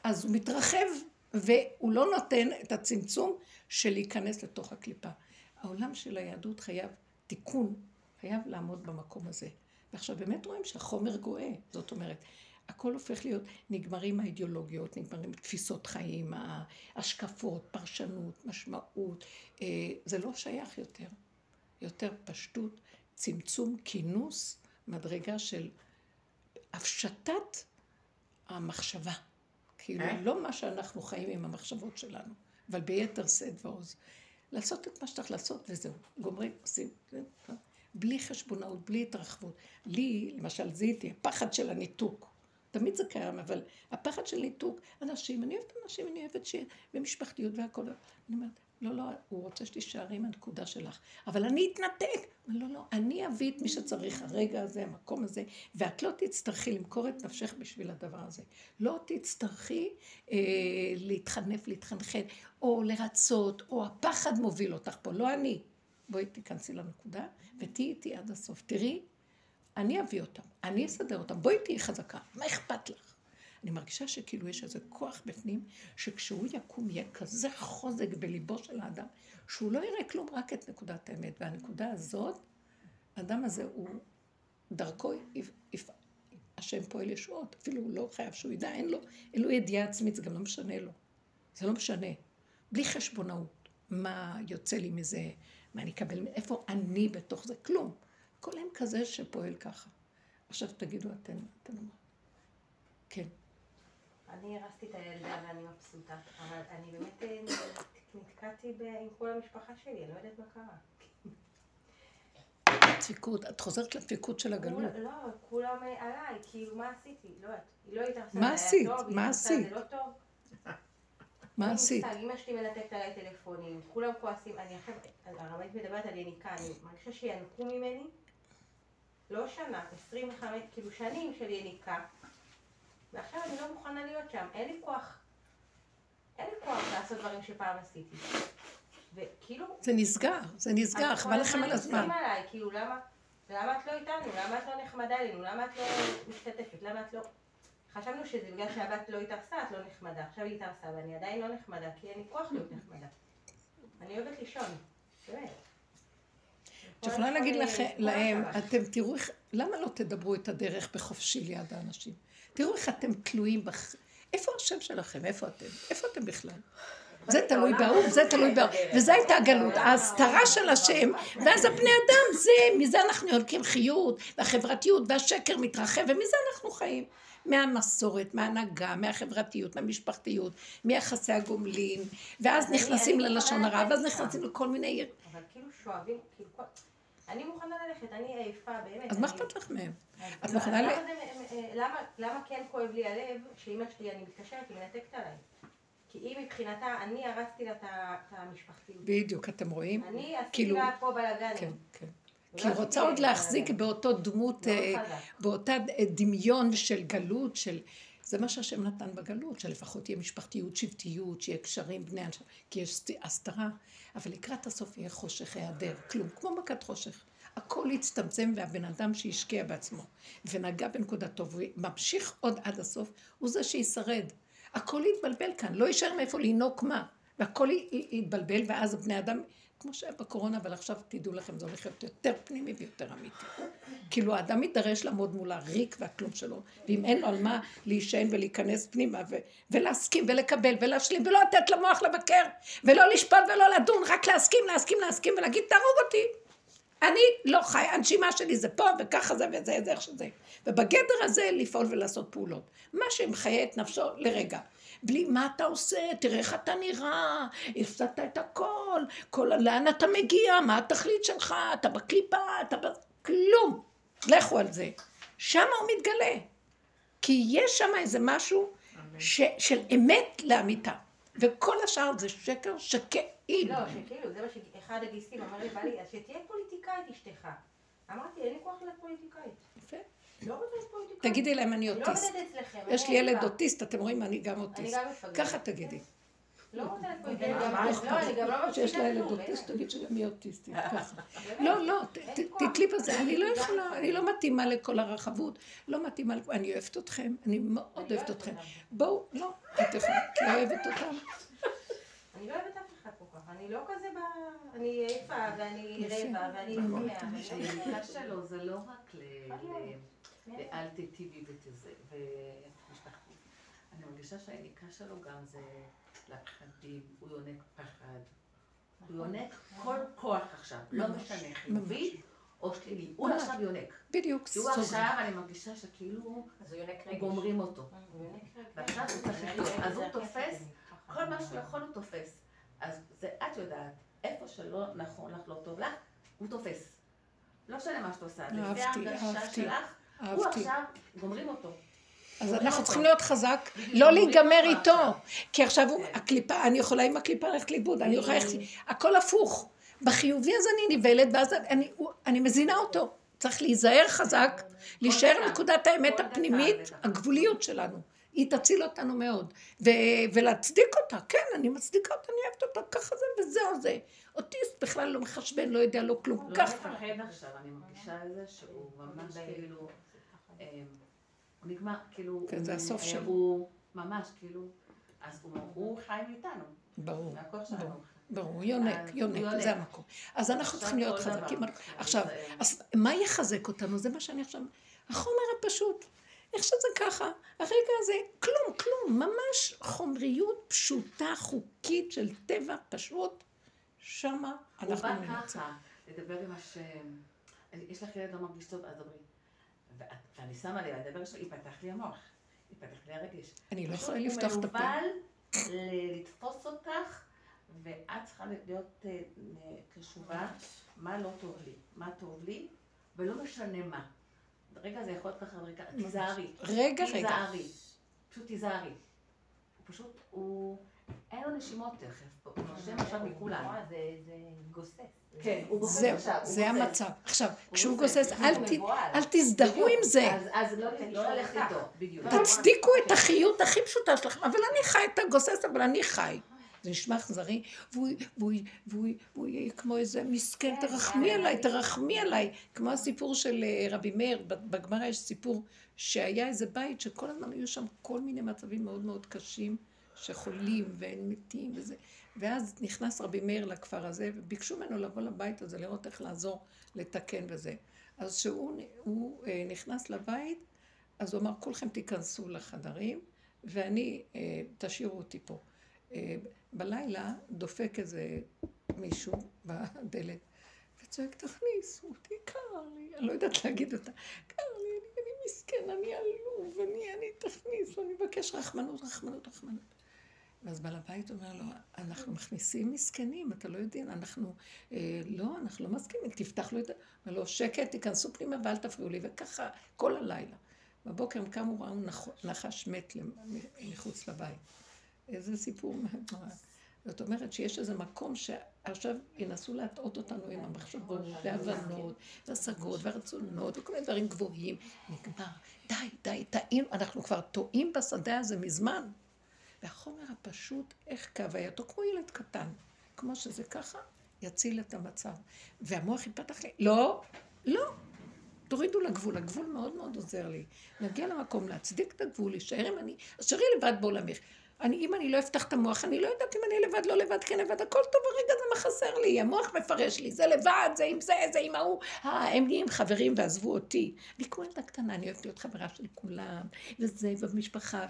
אז הוא מתרחב, והוא לא נותן את הצמצום של להיכנס לתוך הקליפה. העולם של היהדות חייב תיקון, חייב לעמוד במקום הזה. ועכשיו באמת רואים שהחומר גואה, זאת אומרת, הכל הופך להיות, נגמרים האידיאולוגיות, נגמרים תפיסות חיים, השקפות, פרשנות, משמעות, אה, זה לא שייך יותר. יותר פשטות, צמצום, כינוס, מדרגה של הפשטת המחשבה. כאילו, אה? לא מה שאנחנו חיים עם המחשבות שלנו, אבל ביתר שאת ועוז. לעשות את מה שצריך לעשות וזהו. גומרים, עושים. בלי חשבונאות, בלי התרחבות. לי, למשל, זיהיתי, הפחד של הניתוק. תמיד זה קיים, אבל הפחד של ניתוק, אנשים, אני אוהבת אנשים, אני אוהבת ש... ומשפחתיות והכל. אני אומרת, לא, לא, הוא רוצה שתישארי עם הנקודה שלך. אבל אני אתנתק. לא, לא, אני אביא את מי שצריך, הרגע הזה, המקום הזה, ואת לא תצטרכי למכור את נפשך בשביל הדבר הזה. לא תצטרכי אה, להתחנף, להתחנחן, או לרצות, או הפחד מוביל אותך פה, לא אני. בואי תיכנסי לנקודה ותהיי איתי עד הסוף. תראי אני אביא אותם, אני אסדר אותם, בואי תהיי חזקה, מה אכפת לך? אני מרגישה שכאילו יש איזה כוח בפנים, שכשהוא יקום יהיה כזה חוזק בליבו של האדם, שהוא לא יראה כלום, רק את נקודת האמת. והנקודה הזאת, האדם הזה הוא, דרכו יפ... השם פועל ישועות, אפילו הוא לא חייב שהוא ידע, אין לו, אין לו ידיעה עצמית, זה גם לא משנה לו. זה לא משנה. בלי חשבונאות. מה יוצא לי מזה, מה אני אקבל, איפה אני בתוך זה, כלום. כל הם כזה שפועל ככה. עכשיו תגידו אתן, אתן אומרות. כן. אני הרסתי את הילדה ואני מבסוטה, אבל אני באמת אה, נתקעתי עם כל המשפחה שלי, אני לא יודעת מה קרה. דפיקות, את חוזרת לדפיקות של הגלות. לא, כולם אה, עליי, כאילו מה עשיתי? לא יודעת, היא לא התארסה, מה עשית? מה עשית? לא. מה עשית? אמא שלי מנתקת עליי טלפונים, כולם כועסים, אני עכשיו, הרבנית מדברת על יניקה, אני מרגישה שינקו ממני. לא שנה, 25, כאילו שנים של יניקה, ועכשיו אני לא מוכנה להיות שם, אין לי כוח. אין לי כוח לעשות דברים שפעם עשיתי. וכאילו... זה נסגר, זה נסגר, חבל לכם על הזמן. עליי, כאילו, למה, למה את לא איתנו? למה את לא נחמדה אלינו? למה את לא משתתפת? למה את לא... חשבנו שזה בגלל שהבת לא התארסה, את לא נחמדה. עכשיו היא התארסה ואני עדיין לא נחמדה, כי אין לי כוח להיות נחמדה. אני אוהבת לישון, באמת. את יכולה להגיד להם, אתם תראו איך, למה לא תדברו את הדרך בחופשי ליד האנשים? תראו איך אתם תלויים בח... איפה השם שלכם? איפה אתם? איפה אתם בכלל? זה תלוי בהוא, זה תלוי בהוא. וזו הייתה הגלות, ההסתרה של השם, ואז הבני אדם, זה, מזה אנחנו יונקים חיות, והחברתיות, והשקר מתרחב, ומזה אנחנו חיים. מהמסורת, מההנהגה, מהחברתיות, מהמשפחתיות, מיחסי הגומלין, ואז נכנסים ללשון הרע, ואז נכנסים לכל מיני... אבל כאילו שואבים, כאילו... אני מוכנה ללכת, אני עייפה, באמת. אז מה אכפת לך מהם? אז את לא, מוכנה ל- למה אה, למה- כן כואב לי הלב, שאימא שלי, אני מתקשרת, היא מנתקת עליי. כי היא מבחינתה, אני הרסתי לה את המשפחתיות. בדיוק, אתם רואים? אני עשיתי כאילו- לה פה בלאגנים. כן, כן. לא כי היא רוצה עוד לה להחזיק. באותו דמות, מאוד אה. באותה אה, דמיון של גלות, של... זה מה שהשם נתן בגלות, שלפחות תהיה משפחתיות, שבטיות, שיהיה קשרים בני אנשים, כי יש הסתרה, אבל לקראת הסוף יהיה חושך, היעדר, כלום, כמו מכת חושך. הכל יצטמצם והבן אדם שהשקיע בעצמו ונגע בנקודתו וממשיך עוד עד הסוף, הוא זה שישרד. הכל יתבלבל כאן, לא יישאר מאיפה לינוק מה, והכל יתבלבל ואז הבני אדם, כמו שהיה בקורונה, אבל עכשיו תדעו לכם, זה הולך להיות יותר פנימי ויותר אמיתי. כאילו האדם יידרש לעמוד מול הריק והכלום שלו, ואם אין לו על מה להישען ולהיכנס פנימה ו- ולהסכים ולקבל ולהשלים ולא לתת למוח לבקר ולא לשפוט ולא לדון, רק להסכים, להסכים, להסכים ולהגיד תהרוג אותי. אני לא חי, הנשימה שלי זה פה וככה זה וזה, זה איך שזה. ובגדר הזה לפעול ולעשות פעולות. מה שמחיה את נפשו לרגע. בלי מה אתה עושה, תראה איך אתה נראה, הפסדת את הכל, כל, לאן אתה מגיע, מה התכלית שלך, אתה בקליפה, אתה ב... כלום. לכו על זה. שם הוא מתגלה. כי יש שם איזה משהו ש, של אמת לאמיתה. וכל השאר זה שקר שכאילו. לא, שכאילו, זה מה שאחד הגיסטים אמר לי, בא לי, אז שתהיה פוליטיקאית אשתך. אמרתי, אין לי כוח להיות פוליטיקאית. יפה. לא רוצה להיות פוליטיקאית. תגידי להם אני לא אוטיסט. יש לי ילד. אוטיסט, אתם רואים, אני גם אוטיסט. ככה תגידי. שיש לה ילד אוטיסט. תגיד שגם היא אוטיסטית, [LAUGHS] ככה. לא, לא. תתלי בזה, אני לא [LAUGHS] יכולה, אני לא מתאימה לכל הרחבות, לא מתאימה, אני אוהבת אתכם, אני מאוד לא אוהבת אתכם. בואו, לא, את לא אוהבת אותם. [LAUGHS] אני לא אוהבת אף אחד כל כך. אני לא כזה ב... אני עייפה, ואני. רעבה, ואני לא השאלה שלו זה לא רק לאל תיטיבי ותזה. אני מרגישה שהיניקה שלו גם זה לפחדים, הוא יונק פחד. הוא יונק כל כוח עכשיו, לא משנה חיובי או שלילי. הוא. עכשיו יונק. בדיוק, כי הוא. עכשיו, אני מרגישה שכאילו אז הוא יונק רגש. גומרים אותו. ועכשיו הוא צריך לחיות. אז הוא תופס. כל מה שהוא יכול הוא תופס. אז זה, את יודעת, איפה שלא נכון לך, לא טוב לך, הוא תופס. לא משנה מה שאת עושה, לפי אהבתי, ההרגשה אהבתי, שלך, הוא. עכשיו, גומרים אותו. אז אנחנו אותו. צריכים להיות חזק, לא להיגמר אותו איתו. כי עכשיו הוא. הקליפה, אני יכולה עם הקליפה ללכת לאיבוד, אני יכולה ללכת, הכל הפוך. בחיובי הזה אני נבהלת, ואז אני, מזינה אותו. צריך להיזהר חזק, להישאר. נקודת האמת הפנימית. הגבוליות שלנו. היא תציל אותנו מאוד. ו- ולהצדיק אותה, כן, אני מצדיקה אותה, אני אוהבת אותה, ככה זה וזהו זה. אוטיסט בכלל לא מחשבן, לא יודע, לא כלום, לא ככה. מפחד עכשיו, אני מרגישה את זה שהוא ממש כאילו, אה, הוא נגמר, כאילו, כן, זה הוא- הסוף שלו. הוא ממש כאילו, אז הוא- הוא חי מאיתנו, ברור, מהכוח שלנו. ברור. הוא יונק, יונק. זה המקום. אז אנחנו צריכים להיות חזקים. עכשיו, אז מה יחזק אותנו? זה מה שאני עכשיו... החומר הפשוט. איך שזה ככה, הרגע הזה, כלום, כלום, ממש חומריות פשוטה, חוקית של טבע פשוט, שמה הוא אנחנו בא נמצא. ככה, לדבר עם השם. יש לך ילד לא מרגיש טוב, אז דברי. ואני שמה לב, הדבר שלו, ייפתח לי המוח. ייפתח לי הרגש. אני לא יכולה לפתוח את הפה. הוא מנוול לתפוס אותך, ואת צריכה להיות אה, קשובה, מה לא טוב לי, מה טוב לי, ולא משנה מה. רגע זה יכול להיות ככה, רגע, תיזהרי. רגע, רגע. תיזהרי. פשוט תיזהרי. הוא פשוט, הוא... אין לו נשימות תכף. הוא נושם עכשיו מכולם. וואי, זה- זה גוסס. כן, הוא גוסס עכשיו. זה. המצב. עכשיו, הוא כשהוא גוסס. אל תזדהו עם זה. אז, לא, לא ללכת איתו, בדיוק. תצדיקו את החיות הכי פשוטה שלכם, אבל אני חי את הגוסס, אבל אני חי. זה נשמע אכזרי, והוא, יהיה כמו איזה מסכן, כן, תרחמי זה עליי. תרחמי עליי. כמו הסיפור של אה, רבי מאיר, בגמרא יש סיפור שהיה איזה בית שכל הזמן היו שם כל מיני מצבים מאוד מאוד קשים, שחולים והם מתים וזה. ואז נכנס רבי מאיר לכפר הזה, וביקשו ממנו לבוא לבית הזה, לראות איך לעזור לתקן וזה. אז כשהוא הוא, אה, נכנס לבית, אז הוא אמר, כולכם תיכנסו לחדרים, ואני, אה, תשאירו אותי פה. אה, בלילה דופק איזה מישהו בדלת, וצועק, תכניסו אותי, קר לי, אני לא יודעת להגיד אותה, קר לי, אני, אני מסכן, אני עלוב, אני, אני, תכניסו, אני מבקש רחמנות, רחמנות, רחמנות. ואז בעל הבית אומר לו, אנחנו מכניסים מסכנים, אתה לא יודע, אנחנו, אה, לא, אנחנו לא מסכימים, תפתח לו את ה... אומר לו, שקט, תיכנסו פנימה ואל תפריעו לי, וככה כל הלילה. בבוקר הם קמו, ראו נח- נחש מת מחוץ לבית. איזה סיפור מהגמרא. זאת אומרת שיש איזה מקום שעכשיו ינסו להטעות אותנו עם המחשבות וההבנות והשגות והרצונות וכל מיני דברים גבוהים. נגמר. די, די, טעינו, אנחנו כבר טועים בשדה הזה מזמן. והחומר הפשוט, איך כהווייתו, כמו ילד קטן, כמו שזה ככה, יציל את המצב. והמוח ייפתח לי, לא, לא, תורידו לגבול, הגבול מאוד מאוד עוזר לי. להגיע למקום, להצדיק את הגבול, להישאר עם אני, אשארי לבד בעולמך. אני, אם אני לא אפתח את המוח, אני לא יודעת אם אני לבד, לא לבד, כן לבד, הכל טוב, הרגע זה מה חסר לי, המוח מפרש לי, זה לבד, זה עם זה, זה עם ההוא, אה, הם נהיים חברים ועזבו אותי. אני כמו ילדה קטנה, אני אוהבת להיות חברה של כולם, וזה, ובמשפחה,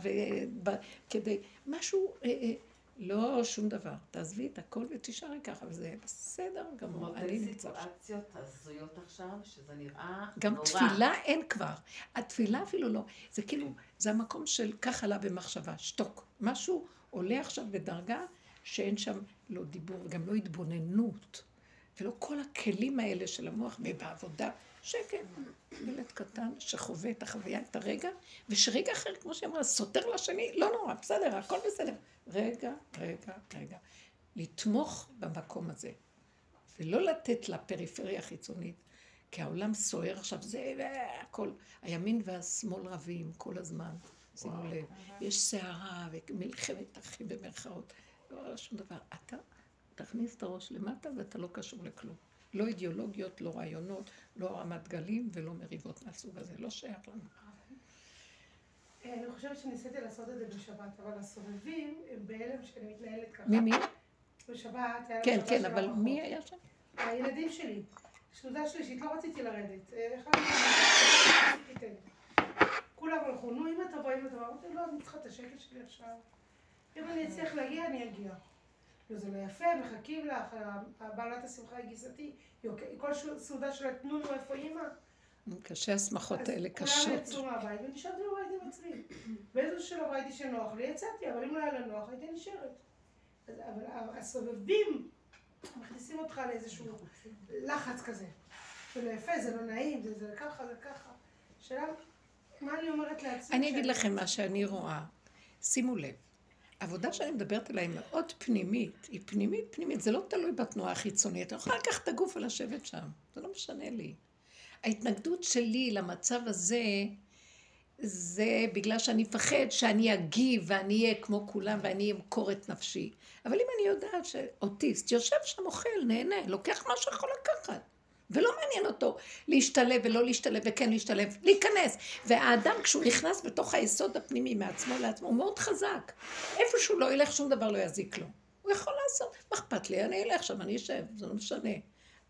וכדי, משהו, אה, אה, לא שום דבר. תעזבי את הכל ותישארי ככה, וזה בסדר גמור, אני נמצא שם. סיטואציות הזויות עכשיו, שזה נראה גם נורא. תפילה אין כבר. התפילה אפילו לא. זה כאילו, זה המקום של כך עלה במחשבה, שתוק. משהו עולה עכשיו בדרגה שאין שם לא דיבור וגם לא התבוננות. ולא כל הכלים האלה של המוח ובעבודה. שקט. ילד קטן שחווה את החוויה, את הרגע, ושרגע אחר, כמו שהיא אמרה, סותר לשני, לא נורא, בסדר, הכל בסדר. רגע, רגע, רגע. לתמוך במקום הזה. ולא לתת לפריפריה החיצונית, כי העולם סוער עכשיו, זה הכל. הימין והשמאל רבים כל הזמן, שימו לב. יש סערה ומלחמת אחים במרכאות. לא שום דבר. אתה תכניס את הראש למטה ואתה לא קשור לכלום. לא אידיאולוגיות, לא רעיונות, לא רמת גלים ולא מריבות מהסוג הזה. לא שייך לנו. אה, אני חושבת שניסיתי לעשות את זה בשבת, אבל הסובבים הם בהלם שאני מתנהלת ככה. מי מי? בשבת היה כן, כן, אבל. מי היה שם? הילדים שלי. סעודה שלישית, לא רציתי לרדת. אה, שאני תיתן. כולם הלכו, נו, אמא תבוא, אמא תבוא. אמרתי, לא, אני צריכה את השקט שלי עכשיו. אם אני אצליח להגיע, אני אגיע. לא, זה לא יפה, מחכים לך, בעלת השמחה היא גיסתי. אוקיי, כל סעודה שלה, תנו נו, איפה אמא? קשה השמחות האלה כולם קשות. יצאו מהבית ונשארתי בבית עם עצמי. באיזשהו שלב ראיתי שנוח לי, יצאתי, אבל אם לא היה לה נוח, הייתי נשארת. אבל הסובבים מכניסים אותך לאיזשהו לחץ כזה. זה לא יפה, זה לא נעים, זה, זה ככה, זה ככה. שאלה, מה אני אומרת לעצמי? אני אגיד לכם מה שאני רואה. שימו לב, העבודה שאני מדברת עליה היא מאוד פנימית. היא פנימית, פנימית. זה לא תלוי בתנועה החיצונית. אני יכולה לקחת את הגוף ולשבת שם. זה לא משנה לי. ההתנגדות שלי למצב הזה, זה בגלל שאני מפחד שאני אגיב ואני אהיה כמו כולם ואני אמכור את נפשי. אבל אם אני יודעת שאוטיסט יושב שם, אוכל, נהנה, לוקח מה שיכול לקחת. ולא מעניין אותו להשתלב ולא להשתלב וכן להשתלב, להיכנס. והאדם כשהוא נכנס בתוך היסוד הפנימי מעצמו לעצמו, הוא מאוד חזק. איפה שהוא לא ילך, שום דבר לא יזיק לו. הוא יכול לעשות, מה אכפת לי? אני אלך שם, אני אשב, זה לא משנה.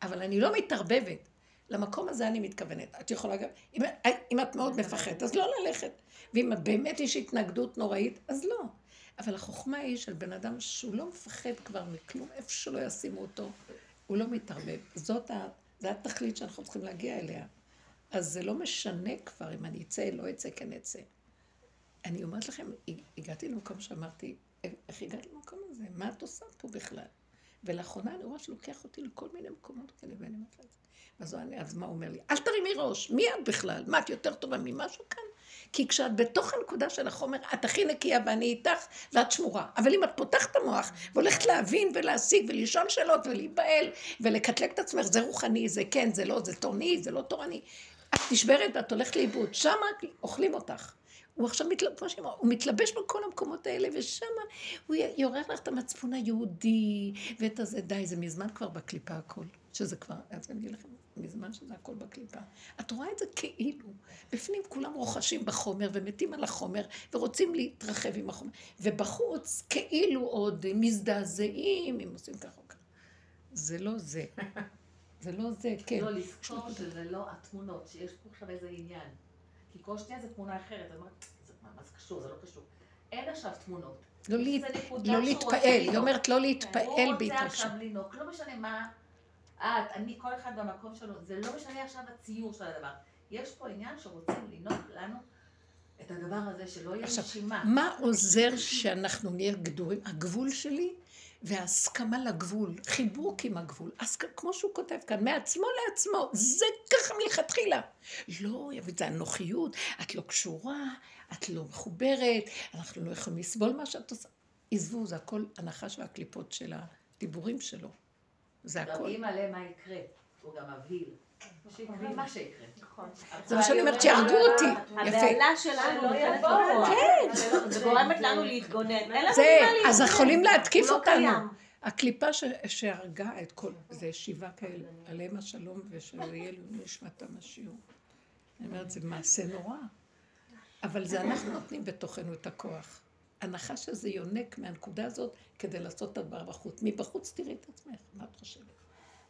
אבל אני לא מתערבבת. למקום הזה אני מתכוונת. את יכולה גם, אם, אם את מאוד מפחדת, אז לא ללכת. ואם באמת יש התנגדות נוראית, אז לא. אבל החוכמה היא של בן אדם שהוא לא מפחד כבר מכלום, איפה שלא ישימו אותו, הוא לא מתערבב. זאת. זה התכלית שאנחנו צריכים להגיע אליה. אז זה לא משנה כבר אם אני אצא, לא אצא, כן אצא. אני אומרת לכם, הגעתי למקום שאמרתי, איך הגעת למקום הזה? מה את עושה פה בכלל? ולאחרונה אני רואה שלוקח אותי לכל מיני מקומות כאלה, ואני אומרת לה, אז, מה הוא אומר לי? אל תרימי ראש, מי את בכלל? מה, את יותר טובה ממשהו כאן? כי כשאת בתוך הנקודה של החומר, את הכי נקייה ואני איתך, ואת שמורה. אבל אם את פותחת את המוח והולכת להבין ולהשיג ולשאול שאלות ולהיבהל ולקטלג את עצמך, זה רוחני, זה כן, זה לא, זה תורני, זה לא תורני. את נשברת ואת הולכת לאיבוד, שמה אוכלים אותך. הוא עכשיו, מתלבש, הוא מתלבש בכל המקומות האלה, ושם הוא יעורר לך את המצפון היהודי, ואת הזה, די, זה מזמן כבר בקליפה הכל. שזה כבר, אז אני אגיד לכם, מזמן שזה הכל בקליפה. את רואה את זה כאילו, בפנים כולם רוכשים בחומר ומתים על החומר ורוצים להתרחב עם החומר, ובחוץ כאילו עוד מזדעזעים אם עושים ככה או ככה. זה לא זה. זה לא זה, [LAUGHS] כן. לא, לזכור שזה לא התמונות, שיש פה עכשיו איזה עניין. כי כל שנייה זה תמונה אחרת, אני אומרת, "זה- מה זה קשור, זה לא קשור. אין עכשיו תמונות. לא לא להתפעל, רוצה היא. אומרת לא הוא להתפעל רוצה בהתרגשות. עכשיו לנהוג, לא משנה מה את, אני, כל אחד במקום שלו, זה לא משנה עכשיו הציור של הדבר. יש פה עניין שרוצים לנהוג לנו את הדבר הזה שלא יהיה עכשיו, נשימה. מה עוזר שאנחנו נהיה גדורים? הגבול שלי וההסכמה לגבול, חיבוק עם הגבול. אז כמו שהוא כותב כאן, מעצמו לעצמו, זה ככה מלכתחילה. לא, זה אנוכיות, את לא קשורה, את לא מחוברת, אנחנו לא יכולים לסבול מה שאת עושה. עזבו, זה הכל הנחש והקליפות של הדיבורים שלו. זה הכל. אם מלא מה יקרה, הוא גם מבהיל. שיקרה מה שיקרה. נכון. זה מה שאני אומרת, שיהרגו אותי. יפה. הבהלה שלנו, שלא נותנת יבואו. כן. זה- גורמת לנו להתגונן. אין לנו זה, אז להתגונן. יכולים להתקיף לא אותנו. קיים. הקליפה שהרגה את כל, זה שבעה כאלה, עליהם השלום ושיהיה לנו נשמתם השיעור. אני אומרת, זה מעשה נורא. אבל זה אנחנו נותנים בתוכנו את הכוח. הנחש הזה יונק מהנקודה הזאת כדי לעשות את הדבר בחוץ. מבחוץ תראי את עצמך, מה את חושבת?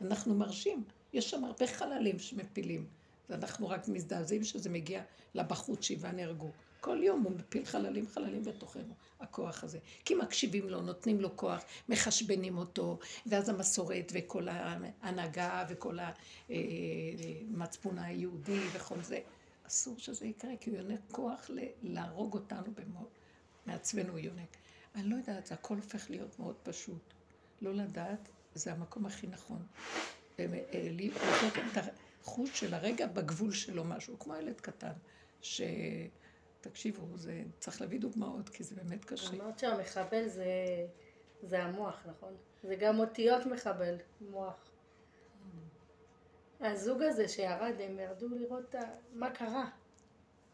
אנחנו מרשים, יש שם הרבה חללים שמפילים. ואנחנו רק מזדעזעים שזה מגיע לבחוץ, שבעה נהרגו. כל יום הוא מפיל חללים חללים בתוכנו, הכוח הזה. כי מקשיבים לו, נותנים לו כוח, מחשבנים אותו, ואז המסורת וכל ההנהגה וכל המצפון היהודי וכל זה. אסור שזה יקרה, כי הוא יונק כוח להרוג אותנו במו... מעצמנו הוא יונק. אני לא יודעת, זה הכל הופך להיות מאוד פשוט. לא לדעת, זה המקום הכי נכון. אה, אה, לתת את החוש של הרגע בגבול שלו משהו, כמו ילד קטן, ש... תקשיבו, זה, צריך להביא דוגמאות, כי זה באמת קשה. אמרת שהמחבל זה, זה המוח, נכון? זה גם אותיות מחבל, מוח. הזוג הזה שירד, הם ירדו לראות ה- מה קרה.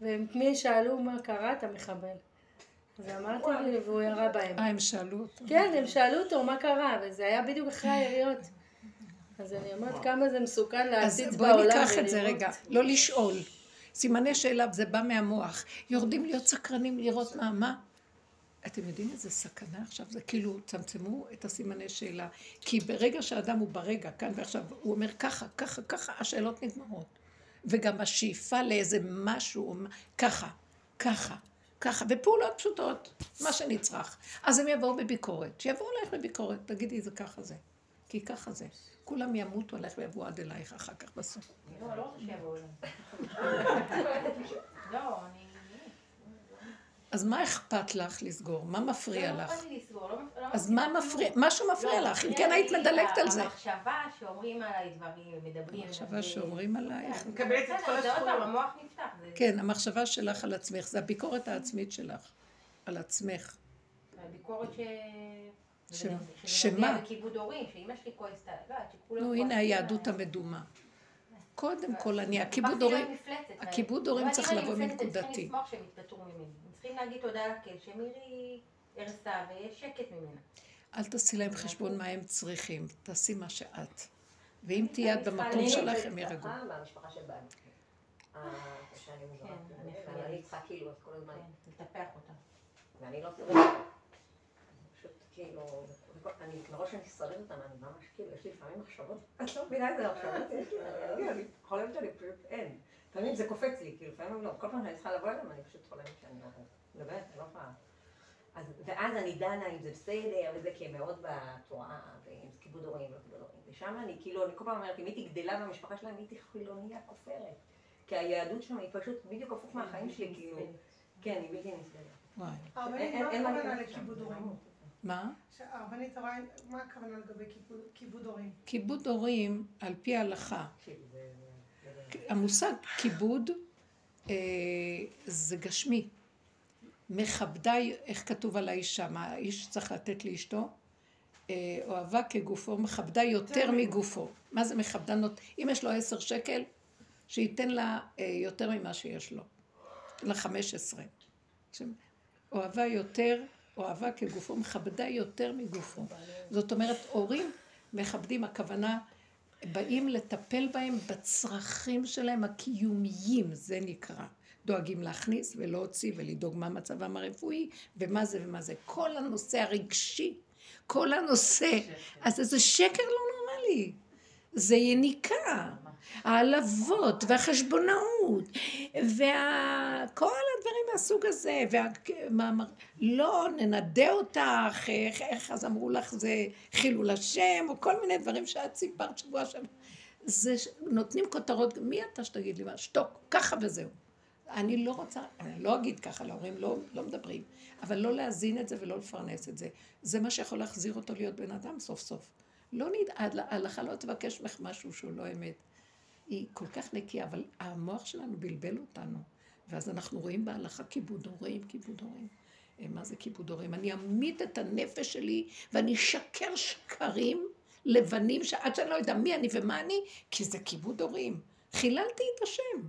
ומי שאלו מה קרה, אתה מחבל. אז אמרתי לי, והוא ירה בהם. אה, הם שאלו אותו. כן, הם שאלו אותו מה קרה, וזה היה בדיוק אחרי היריות. אז אני אומרת כמה זה מסוכן אז להציץ בואי בעולם ניקח את זה. רגע, לא לשאול. סימני שאלה, זה בא מהמוח. יורדים להיות סקרנים, לראות מה, מה. אתם יודעים איזה סכנה עכשיו? זה כאילו, צמצמו את הסימני שאלה. כי ברגע שאדם הוא ברגע, כאן ועכשיו, הוא אומר ככה, ככה, ככה, השאלות נגמרות. וגם השאיפה לאיזה משהו, ככה, ככה, ככה, ופעולות פשוטות, מה שנצרך. אז הם יבואו בביקורת. שיבואו אלייך בביקורת, תגידי, זה ככה זה. כי ככה זה. כולם ימותו עלייך ויבואו עד אלייך אחר כך בסוף. לא, לא רוצה שיבואו אליי. [LAUGHS] לא, אני... אז מה אכפת לך לסגור? מה מפריע לא לך? אכפת לי לסגור, לא- לא אז מה. מפריע? משהו מפריע לא, לך, אם כן היית מדלגת על זה. המחשבה שאומרים עליי דברים ומדברים. המחשבה שאומרים עלייך. כן, מקבלת את כל הזכויות. המוח נפתח. כן, המחשבה שלך על עצמך, זה הביקורת העצמית שלך. על עצמך. הביקורת ש... ש- שמה? בכיבוד הורים, שאימא שלי כועסת, עליי, לא יודעת, שכולם נו, הנה היהדות. המדומה. קודם כל, אני, הכיבוד הורים, הכיבוד הורים צריך לבוא מנקודתי. צריכים להגיד תודה לקל, שמירי הרסה ויש שקט ממנה. אל תעשי להם חשבון מה הם צריכים, תעשי מה שאת. ואם תהיה את במקום שלך, הם ירגעו. אה, מהמשפחה של בעלי. אה. כן, אני צריכה כאילו את כל הזמן, כן, לטפח אותה. ואני לא שורדת. פשוט כאילו, אני מראש אני שורדת אותם, אני ממש כאילו, יש לי לפעמים מחשבות, את לא מבינה איזה מחשבות יש לי, [LAUGHS] אני- אני חולמת שאני פשוט אין. לפעמים זה קופץ לי, כאילו, לפעמים לא, כל פעם שאני צריכה לבוא אליהם, אני פשוט חולמת שאני לא, באמת, אני לא יכולה. אז, ואז אני דנה אם זה בסדר וזה, כי הם מאוד בתורה, ועם כיבוד הורים וכיבוד הורים. ושם אני כאילו, אני כל פעם אומרת, אם הייתי גדלה במשפחה שלהם, הייתי חילוניה כופרת. כי היהדות שם היא פשוט בדיוק הפוך מהחיים שלי, כאילו, כן, היא בלתי נסבלת. וואי. הרבנית, אין- מה הכוונה. לכיבוד הורים? מה? הרבנית, מה הכוונה לגבי כיבוד- הורים? כיבוד הורים, על פי ההלכה, זה... זה- המושג כיבוד אה, זה גשמי. מכבדי, איך כתוב על האישה, מה האיש צריך לתת לאשתו? אה, אוהבה כגופו, מכבדה יותר מגופו. מה זה מכבדה? נות- אם יש לו עשר שקל, שייתן לה אה, יותר ממה שיש לו. ייתן לה חמש עשרה. אוהבה יותר, אוהבה כגופו, מכבדה יותר מגופו. זאת אומרת, הורים מכבדים, הכוונה, באים לטפל בהם בצרכים שלהם הקיומיים, זה נקרא. דואגים להכניס ולהוציא ולדאוג מה מצבם הרפואי ומה זה ומה זה. כל הנושא הרגשי, כל הנושא, אז זה שקר לא נורמלי. זה יניקה, העלבות והחשבונאות וכל הדברים מהסוג הזה, והמאמר, לא ננדה אותך, איך, איך אז אמרו לך זה חילול השם, או כל מיני דברים שאת סיפרת שבוע שם. זה ש- נותנים כותרות, מי אתה שתגיד לי מה? שתוק, ככה וזהו. אני לא רוצה, אני לא אגיד ככה, להורים לא, לא מדברים, אבל לא להזין את זה ולא לפרנס את זה. זה מה שיכול להחזיר אותו להיות בן אדם סוף סוף. לא נדאג, ההלכה לא תבקש ממך משהו שהוא לא אמת. היא כל כך נקייה, אבל המוח שלנו בלבל אותנו. ואז אנחנו רואים בהלכה כיבוד הורים, כיבוד הורים. אה, מה זה כיבוד הורים? אני אמית את הנפש שלי ואני אשקר שקרים לבנים שעד שאני לא יודע מי אני ומה אני, כי זה כיבוד הורים. חיללתי את השם.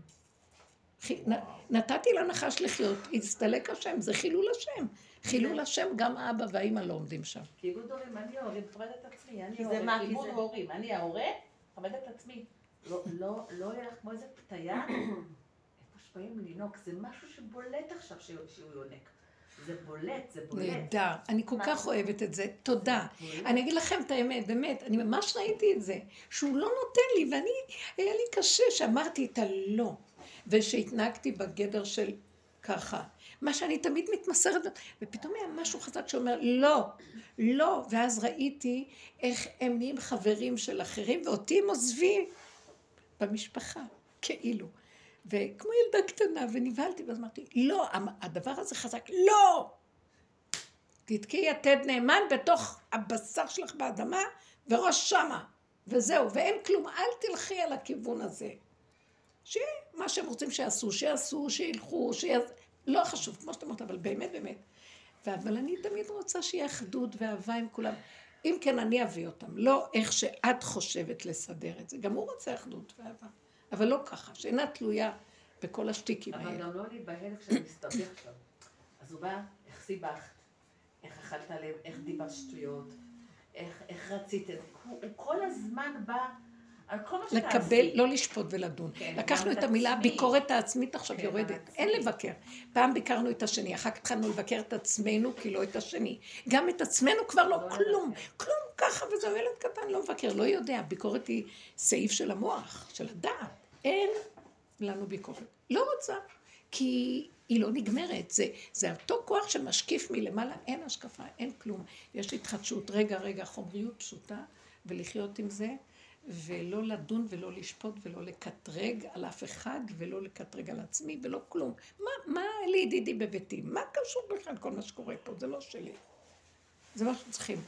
נתתי לנחש לחיות, הצטלק השם, זה חילול השם. חילול השם, גם האבא והאימא לא עומדים שם. כיבוד הורים, אני ההורים, מכבד את עצמי, אני כי זה ההורה, כיבוד הורים, אני ההורה, מכבד את עצמי. לא, לא, לא יהיה לך כמו איזה פתיה, [COUGHS] איפה שבאים לינוק, זה משהו שבולט עכשיו שהוא יונק. זה בולט, זה בולט. נהדר. אני כל כך אוהבת את זה. תודה. אני אגיד לכם את האמת, באמת, אני ממש ראיתי את זה, שהוא לא נותן לי, ואני, היה לי קשה שאמרתי את הלא, ושהתנהגתי בגדר של ככה. מה שאני תמיד מתמסרת, ופתאום היה משהו חזק שאומר, לא, לא, ואז ראיתי איך הם נהיים חברים של אחרים, ואותי הם עוזבים במשפחה, כאילו. וכמו ילדה קטנה, ונבהלתי, ואז אמרתי, לא, הדבר הזה חזק, לא! תתקעי יתד נאמן בתוך הבשר שלך באדמה, וראש שמה, וזהו, ואין כלום, אל תלכי על הכיוון הזה. שיהיה מה שהם רוצים שיעשו, שיעשו, שילכו, שיעשו, לא חשוב, כמו שאתה אומרת, אבל באמת, באמת. אבל אני תמיד רוצה שיהיה אחדות ואהבה עם כולם. אם כן, אני אביא אותם, לא איך שאת חושבת לסדר את זה. גם הוא רוצה אחדות ואהבה, אבל לא ככה, שאינה תלויה בכל השטיקים אבל האלה. גם לא להיבהל כשאני מסתבך שם. אז הוא בא, איך סיבכת, איך אכלת לב, איך דיברת שטויות, איך, איך רציתם. הוא, הוא כל הזמן בא על כל מה שתעשי. לקבל, לא לשפוט ולדון. כן, לקחנו את המילה. הביקורת העצמית עכשיו כן, יורדת. אין לבקר. פעם ביקרנו את השני, אחר כך התחלנו לבקר את עצמנו, כי לא את השני. גם את עצמנו כבר לא לא כלום. כלום ככה, וזהו ילד קטן, לא מבקר, לא יודע. ביקורת היא סעיף של המוח, של הדעת. אין לנו ביקורת. לא רוצה. כי היא לא נגמרת, זה, זה אותו כוח שמשקיף מלמעלה, אין השקפה, אין כלום. יש התחדשות, רגע, רגע, חומריות פשוטה, ולחיות עם זה, ולא לדון ולא לשפוט ולא לקטרג על אף אחד, ולא לקטרג על עצמי ולא כלום. מה, מה לידידי בביתי? מה קשור בכלל כל מה שקורה פה? זה לא שלי. זה מה שצריכים.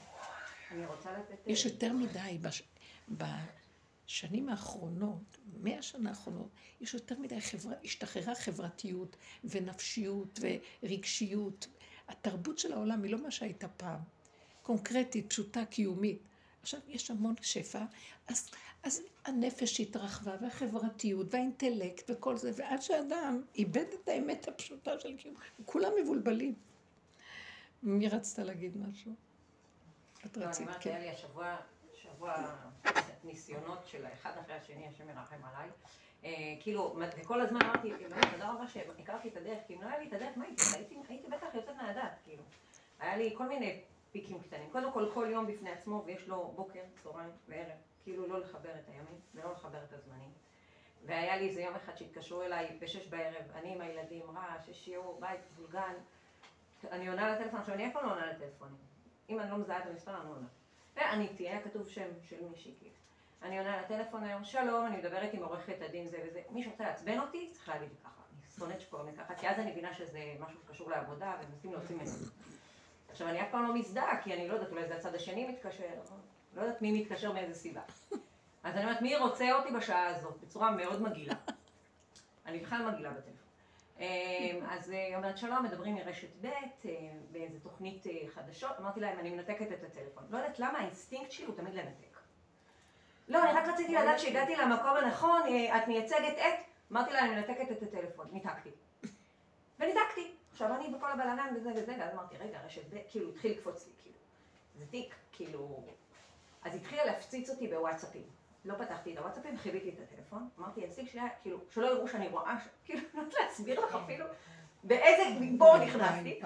יש יותר מדי בש... בשנים האחרונות, מאה שנה האחרונות, יש יותר מדי חברה, השתחררה חברתיות ונפשיות ורגשיות. התרבות של העולם היא לא מה שהייתה פעם. קונקרטית, פשוטה, קיומית. עכשיו יש המון שפע, אז, אז הנפש התרחבה והחברתיות והאינטלקט וכל זה, ועד שאדם איבד את האמת הפשוטה של קיום, כולם מבולבלים. מי רצת להגיד משהו? את לא, אני רצית, כן. היה לי השבוע, שבוע ניסיונות של האחד אחרי השני, השם ירחם עליי. אה, כאילו, וכל הזמן אמרתי, תודה רבה שהכרתי את הדרך, כי אם לא היה לי את הדרך, מה? הייתי הייתי בטח יוצאת מהדעת, כאילו. היה לי כל מיני פיקים קטנים. קודם כל, כל יום בפני עצמו, ויש לו בוקר, צהריים וערב. כאילו, לא לחבר את הימים, ולא לחבר את הזמנים. והיה לי איזה יום אחד שהתקשרו אליי בשש בערב, אני עם הילדים, רעש, יש שיעור, בית, מבולגן. אני עונה לטלפון, עכשיו אני אף פעם לא עונה לטלפונים. אם אני לא מזהה את המספר, אני לא עונה. ועניתי, היה כתוב שם של מישהי כאילו. אני עונה לטלפון היום, שלום, אני מדברת עם עורכת הדין זה וזה. מי שרוצה לעצבן אותי, צריך להגיד ככה. אני שונאת שקוראים לי ככה, כי אז אני מבינה שזה משהו שקשור לעבודה, ומנסים להוציא ממנו. עכשיו, אני אף פעם לא מזדהה, כי אני לא יודעת, אולי זה הצד השני מתקשר, לא יודעת מי מתקשר מאיזה סיבה. אז אני אומרת, מי רוצה אותי בשעה הזאת? בצורה מאוד מגעילה. אני בכלל מגעילה בטלפון. אמ, אז היא אומרת, שלום, מדברים מרשת ב', אה, באיזה תוכנית אה, חדשות. אמרתי להם, אני מנתקת את הטלפון. לא יודעת למה, האינסטינקט שלי הוא תמיד לנתק. לא, אני רק רציתי לדעת שהגעתי למקום הנכון, אה, את מייצגת את... אמרתי לה, אני מנתקת את הטלפון. ניתקתי. וניתקתי. עכשיו אני בכל הבלאגן וזה וזה, ואז אמרתי, רגע, רשת ב', כאילו, התחיל לקפוץ לי, כאילו. זה תיק, כאילו... אז התחילה להפציץ אותי בוואטסאפים. לא פתחתי את הוואטסאפים, כיביתי את הטלפון. אמרתי, הנציג שלי היה, כאילו, שלא יראו שאני רואה, ש- [LAUGHS] כאילו, אני לא יודעת להסביר לך אפילו באיזה בור נכנסתי.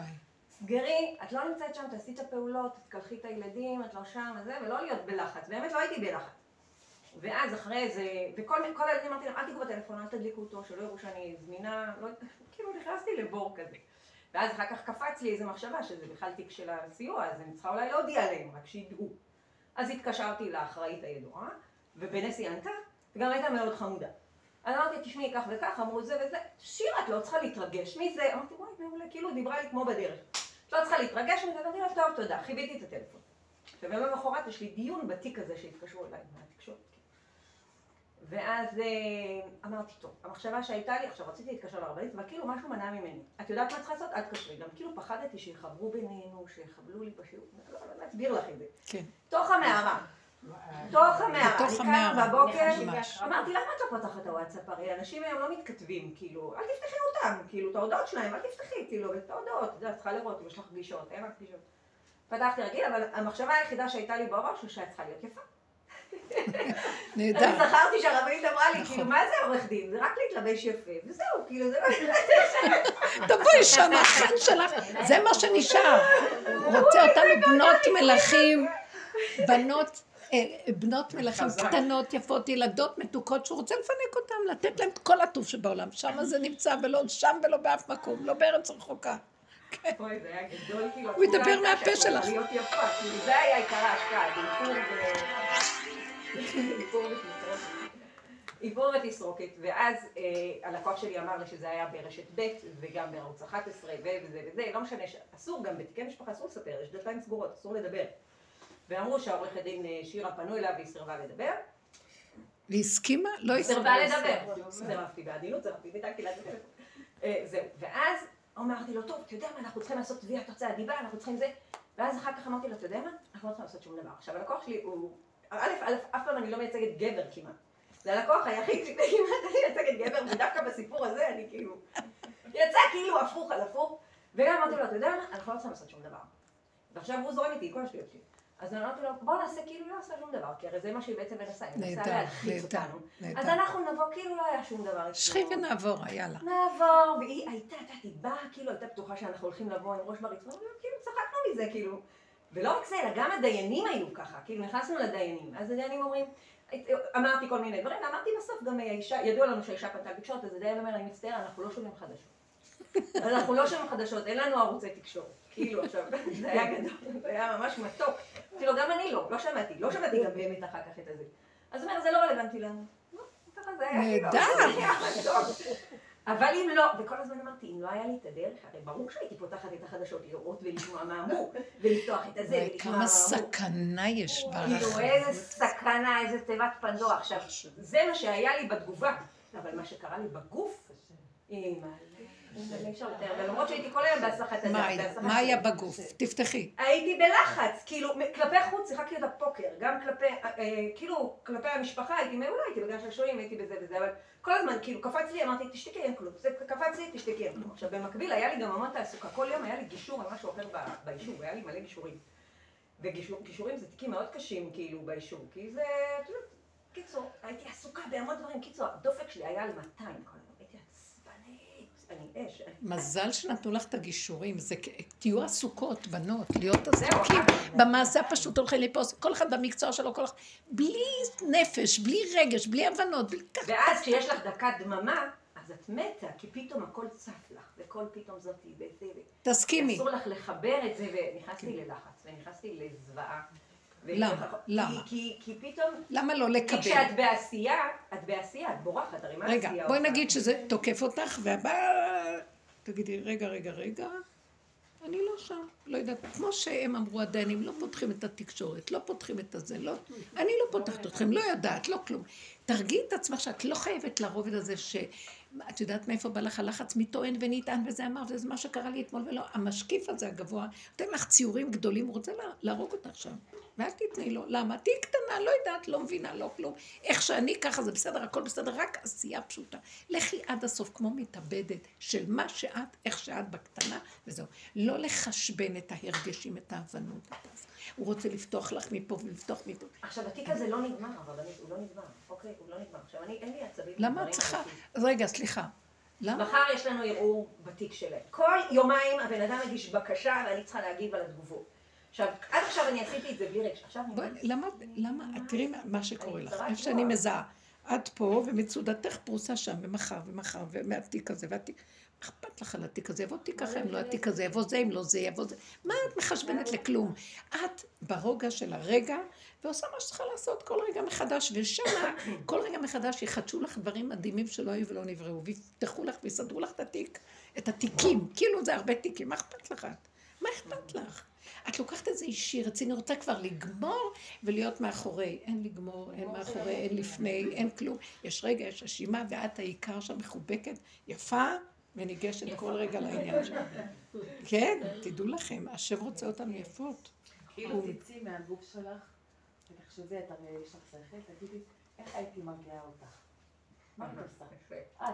סגרי, את לא נמצאת שם, תעשי את הפעולות, תקלחי את הילדים, את לא שם וזה, ולא להיות בלחץ. באמת לא הייתי בלחץ. ואז אחרי זה, וכל כל הילדים אמרתי להם, אל תיגעו בטלפון, אל תדליקו אותו, שלא יראו שאני זמינה, לא, [LAUGHS] כאילו נכנסתי לבור כזה. ואז אחר כך קפץ לי איזו מחשבה שזה בכלל תיק של הסיוע, אז אני צריכה אולי להודיע להם, רק שידעו. אז התקשרתי לאחראית הידועה, ובנס היא ענתה, וגם הייתה מאוד חמודה. אז אמרתי, תשמעי, כך וכך, אמרו זה וזה, שירה, את לא צריכה להתרגש מזה. אמרתי, וואי, מעולה, כאילו דיברה לי כמו בדרך. את לא צריכה להתרגש מזה, ואמרתי לה, טוב, תודה, חיביתי את הטלפון. למחרת יש לי דיון בתיק הזה שהתקשרו אליי מהתקשורת. ואז אה, אמרתי, טוב, המחשבה שהייתה לי, עכשיו רציתי להתקשר לרבנית, אבל כאילו משהו מנע ממני. את יודעת מה צריכה לעשות? אל תקשרי. גם כאילו פחדתי שיחברו בינינו, שיחבלו לי בשיעור. לא, לא, אסביר לך את זה. כן. תוך המערה. תוך המערה. בתוך אני קמה המערה, בבוקר. אמרתי, למה את לא פותחת את הוואטסאפ? הרי אנשים היום לא מתכתבים, כאילו, אל תפתחי אותם, כאילו, את ההודעות שלהם, אל תפתחי, כאילו, את ההודעות, את צריכה לראות אם יש לך פגישות, אין לך פגישות. פתחתי רגיל, אבל המחשבה היחידה שהייתה לי בראש, הוא שאת צריכה להיות יפה. [LAUGHS] אני נהדר. זכרתי שהרבנית אמרה לי, נכון. כאילו, מה זה עורך דין? זה רק להתלבש יפה, וזהו, כאילו, זה לא... [LAUGHS] תבואי שנה, חן שלך, זה מה שנשאר. רוצה אותנו בנות מלכים, בנות, אה, בנות מלכים קטנות, יפות, ילדות מתוקות, שהוא רוצה לפנק אותן, לתת להן את כל הטוב שבעולם. שם זה נמצא, ולא שם ולא באף מקום, לא בארץ רחוקה. אוי, זה היה גדול, כאילו. הוא ידבר מהפה שלך. להיות יפה, כאילו, זה היה עיקר ההשקעה. איפור ותסרוקת. ואז אה, הלקוח שלי אמר לי שזה היה ברשת ב' וגם בערוץ 11 ו- וזה וזה, לא משנה, אסור גם בתיקי משפחה, אסור לספר, יש דלתיים סגורות, אסור לדבר. ואמרו שהעורכת דין אה, שירה פנו אליו והיא סירבה לדבר. והסכימה? לא סירבה הסכימה. לדבר. סירבתי בעדינות, סירבתי, ניתקתי לה את הטלפון. אה, זהו, ואז אמרתי לו, טוב, אתה יודע מה, אנחנו צריכים לעשות תביעת הוצאת דיבה, אנחנו צריכים זה. ואז אחר כך אמרתי לו, אתה יודע מה, אנחנו לא צריכים לעשות שום דבר. עכשיו, הלקוח שלי הוא, א', אף פעם אני לא מייצגת גבר כמעט. זה הלקוח היחיד [LAUGHS] שכמעט אני מייצגת גבר, ודווקא בסיפור הזה אני כאילו, יצא כאילו הפוך על הפוך. וגם אמרתי לו, אתה יודע מה, אנחנו לא צריכים לעשות שום דבר. ועכשיו הוא זורם איתי, כל השטויות שלי. אז אני אמרתי לו, בוא נעשה כאילו לא עשה שום דבר, כי הרי זה מה שהיא בעצם מנסה, היא מנסה להלחיץ אותנו. אז. אנחנו נבוא כאילו לא היה שום דבר. שכי. ונעבור, יאללה. נעבור, והיא הייתה, את יודעת, היא באה, כאילו הייתה בטוחה שאנחנו הולכים לבוא עם ראש ברצפה, כאילו צחקנו מזה, כאילו. ולא רק זה, אלא גם הדיינים היו ככה, כאילו נכנסנו לדיינים, אז הדיינים אומרים, אמרתי כל מיני דברים, ואמרתי בסוף גם האישה, ידוע לנו שהאישה פנתה לתקשורת, אז הדיין אומר, אני מצטער, אנחנו לא שומעים חדשות. אנחנו לא שומעים חדשות, אין לנו ערוצי תקשורת. כאילו עכשיו, [LAUGHS] זה היה גדול, זה היה ממש מתוק. אמרתי לו, גם אני לא, לא שמעתי, לא שמעתי גם באמת אחר כך את הזה. אז הוא אומר, זה לא רלוונטי לנו. כאילו, נהדר. אבל אם לא, וכל הזמן אמרתי, אם לא היה לי את הדרך, הרי ברור שהייתי פותחת את החדשות לראות ולשמוע מה אמרו, ולפתוח את הזה, ולשמוע כמה מה אמרו. סכנה יש כאילו, ברחבות. איזה סכנה, איזה תיבת פנדורה. עכשיו, זה מה שהיה לי בתגובה, אבל מה שקרה לי בגוף, אימא, לתאר, ולמרות שהייתי כל היום בהסחת הדעת, מה היה? בגוף? תפתחי. הייתי בלחץ, כאילו, כלפי חוץ שיחקתי אותה פוקר, גם כלפי, אה, אה, כאילו, כלפי המשפחה הייתי מעולה, הייתי בגלל שעשועים, הייתי בזה וזה, אבל כל הזמן, כאילו, קפץ לי, אמרתי, תשתקי, אין כלום, זה קפץ לי, תשתקי, אין כלום. עכשיו, במקביל היה לי גם המון תעסוקה, כל יום היה לי גישור על משהו אחר ב- באישור, היה לי מלא גישורים. וגישורים זה תיקים מאוד קשים, כאילו, באישור, כי זה, את קיצור, הייתי עסוקה בהמון דברים, קיצור, הדופק שלי היה על 200 כל אני אש. מזל שנתנו לך את הגישורים, זה תהיו עסוקות, בנות, להיות עסוקים. במעשה הפשוט הולכים לפה, כל אחד במקצוע שלו, כל אחד, בלי נפש, בלי רגש, בלי הבנות, בלי ככה. ואז כשיש לך דקת דממה, אז את מתה, כי פתאום הכל צף לך, וכל פתאום זאתי, וזה. תסכימי. אסור לך לחבר את זה, ונכנסתי ללחץ, ונכנסתי לזוועה. למה? כי- למה? כי, כי פתאום, למה לא כי לקבל? כשאת בעשייה, את בעשייה, את בורחת, הרי מה רגע, עשייה בואי עושה? נגיד שזה תוקף אותך, והבא... תגידי, רגע, רגע, רגע, אני לא שם, לא יודעת. כמו שהם אמרו הדיינים, לא פותחים את התקשורת, לא פותחים את הזה, לא... אני לא פותחת אתכם, לא יודעת, לא כלום. תרגיעי את עצמך שאת לא חייבת לרובד הזה ש... את יודעת מאיפה בא לך הלחץ? מי טוען ונטען וזה אמר, וזה מה שקרה לי אתמול ולא. המשקיף הזה הגבוה, נותן לך ציורים גדולים, הוא רוצה לה- להרוג אותך שם. ואל תתני לו. למה? תהיי קטנה, לא יודעת, לא מבינה, לא כלום. איך שאני ככה זה בסדר, הכל בסדר, רק עשייה פשוטה. לכי עד הסוף כמו מתאבדת של מה שאת, איך שאת בקטנה, וזהו. לא לחשבן את ההרגשים, את ההבנות. את הזה. הוא רוצה לפתוח לך מפה ולפתוח מפה. עכשיו, התיק הזה לא נגמר, הרבנית, הוא לא נגמר, אוקיי? הוא לא נגמר. עכשיו, אני, אין לי עצבים. למה את צריכה? רגע, סליחה. למה? מחר יש לנו ערעור בתיק שלהם. כל יומיים הבן אדם מגיש בקשה ואני צריכה להגיב על התגובות. עכשיו, עד עכשיו אני עשיתי את זה בלי רגש. עכשיו אני... למה, למה, תראי מה- שקורה לך, איפה שאני. מזהה. את פה, ומצודתך פרוסה שם, ומחר, ומחר, ומהתיק הזה, והתיק... אכפת לך על התיק הזה? יבוא תיק אחר, אם לא התיק הזה, יבוא זה, אם לא זה, יבוא זה. מה את מחשבנת לכלום? את ברוגע של הרגע, ועושה מה שצריכה לעשות כל רגע מחדש, ושם [COUGHS] כל רגע מחדש יחדשו לך דברים מדהימים שלא היו ולא נבראו, ויפתחו לך ויסדרו לך את התיק, את התיקים, כאילו זה הרבה תיקים, מה אכפת לך? מה אכפת לך? את לוקחת את זה אישי, רציני, רוצה כבר לגמור ולהיות מאחורי. אין לגמור, אין מאחורי, אין לפני, אין כלום. יש רגע, יש רשימה, ואת העיקר שם מחובקת, יפה, וניגשת כל רגע לעניין שלך. כן, תדעו לכם, השם רוצה אותנו יפות. כאילו תצאי מהגוף שלך, ותחשבי, את הרי יש לך שכל, תגידי, איך הייתי מרגיעה אותך? מה את עושה?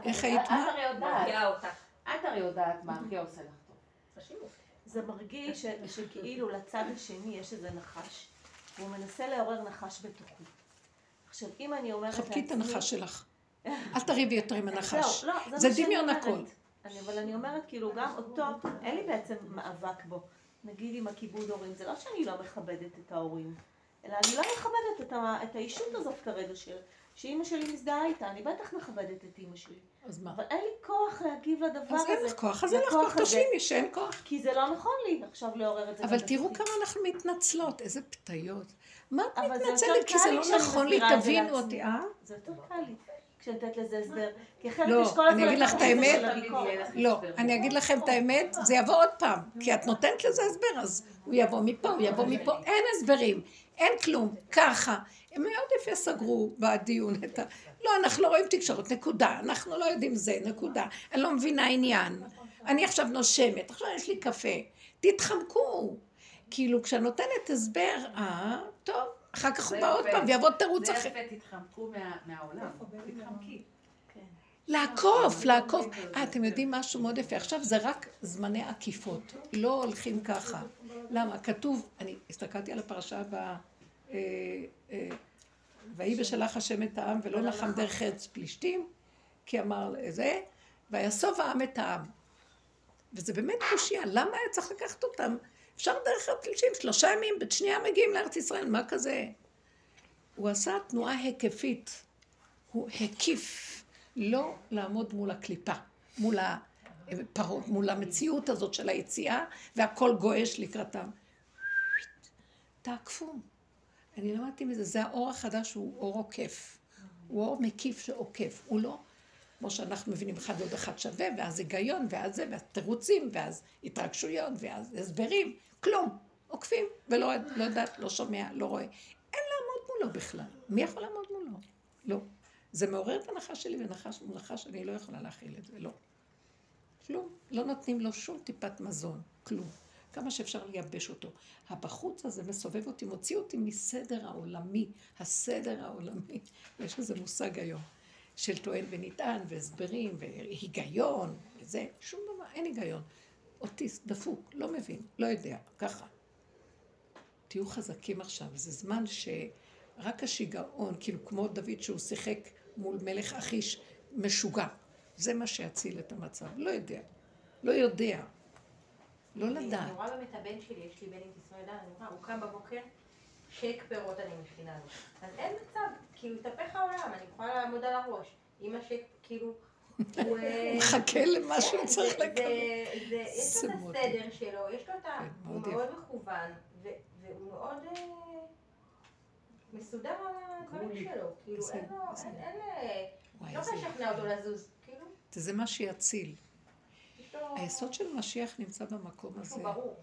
איך היית את? הרי יודעת, מרגיעה אותך. את הרי יודעת מה הכי עושה לך טוב. זה מרגיש שכאילו לצד השני יש איזה נחש, והוא מנסה לעורר נחש בתוכי. עכשיו, אם אני אומרת חבקי את הנחש שלך. אל תריבי יותר עם הנחש. לא, לא, זה דמיון. הכל. אני, אבל אני אומרת, כאילו, גם אותו, אין לי בעצם מאבק בו. נגיד עם הכיבוד הורים, זה לא שאני לא מכבדת את ההורים, אלא אני לא מכבדת את, ה, את האישות הזאת כרגע של, שאימא שלי מזדהה איתה, אני בטח מכבדת את אימא שלי. אז מה? אבל אין לי כוח להגיב לדבר אז הזה. אין לך כוח, אז אין לך כוח. תשלימי שאין כוח. כי זה לא נכון לי עכשיו לעורר את זה. אבל תראו. כמה אנחנו מתנצלות, איזה פתיות. מה את מתנצלת? כי זה לא נכון לי, תבינו. אותי, אה? זה יותר קל לי. כשאני נותנת לזה הסבר. כי אחרת לא, יש כל הזמן... אני אגיד לך את האמת. לא, אני אגיד לכם את האמת, זה יבוא עוד פעם, כי את נותנת לזה הסבר, אז הוא יבוא מפה, הוא יבוא מפה, אין הסברים, אין כלום, ככה. הם מאוד יפה סגרו בדיון את ה... לא, אנחנו לא רואים תקשורת, נקודה, אנחנו לא יודעים זה, נקודה. אני לא מבינה עניין. אני עכשיו נושמת, עכשיו יש לי קפה. תתחמקו. כאילו, כשאת נותנת הסבר, אה, טוב, אחר כך הוא זה בא עוד. פעם ויבוא תירוץ זה אחר. יפה, תתחמקו מה- מהעולם. תתחמקי. לעקוף, לעקוף. אה, אתם יודעים משהו מאוד יפה. עכשיו זה רק זמני עקיפות. לא הולכים ככה. למה? כתוב, אני הסתכלתי על הפרשה ב... אה, אה, ויהי בשלח השם את העם ולא נחם דרך ארץ פלישתים, כי אמר זה, ויסוב העם את העם. וזה באמת קושייה, למה היה צריך לקחת אותם? אפשר דרך ארץ פלישתים, שלושה ימים, בשנייה מגיעים לארץ ישראל, מה כזה? הוא עשה תנועה היקפית. הוא הקיף לא לעמוד מול הקליפה, מול הפרות, מול המציאות הזאת של היציאה, והכל גועש לקראתם. תעקפו. אני למדתי מזה, זה האור החדש, הוא אור עוקף. הוא אור מקיף שעוקף. הוא לא, כמו שאנחנו מבינים, אחד ועוד אחד שווה, ואז היגיון, ואז זה, ואז תירוצים, ואז התרגשויות, ואז הסברים, כלום. עוקפים, ולא לא יודעת, לא שומע, לא רואה. אין לעמוד מולו בכלל. מי יכול לעמוד מולו? לא. זה מעורר את הנחש שלי, ונחש מול נחש, אני לא יכולה להכיל את זה, לא. כלום. לא נותנים לו שום טיפת מזון, כלום. כמה שאפשר לייבש אותו. הבחוץ הזה מסובב אותי, מוציא אותי מסדר העולמי, הסדר העולמי. יש איזה מושג היום של טוען ונטען, והסברים, והיגיון, וזה, שום דבר, אין היגיון. אוטיסט, דפוק, לא מבין, לא יודע, ככה. תהיו חזקים עכשיו, זה זמן שרק השיגעון, כאילו כמו דוד שהוא שיחק מול מלך אחיש משוגע, זה מה שיציל את המצב. לא יודע, לא יודע. לא לדעת. אני רואה באמת הבן שלי, יש לי בן עם דן, אני רואה, הוא קם בבוקר, שייק פירות אני מכינה לו. אז אין מצב, כאילו, התהפך העולם, אני יכולה לעמוד על הראש. עם השייק, כאילו, מחכה למה שהוא צריך זה- לקבל. יש לו את הסדר שלו, יש לו את ה... כן, הוא מאוד מכוון, והוא מאוד אה, מסודר על הדברים שלו. כאילו, אין לו... אה, לא יכולה לשכנע אותו לזוז, כאילו, זה מה שיציל. היסוד של המשיח נמצא במקום הזה. ברור.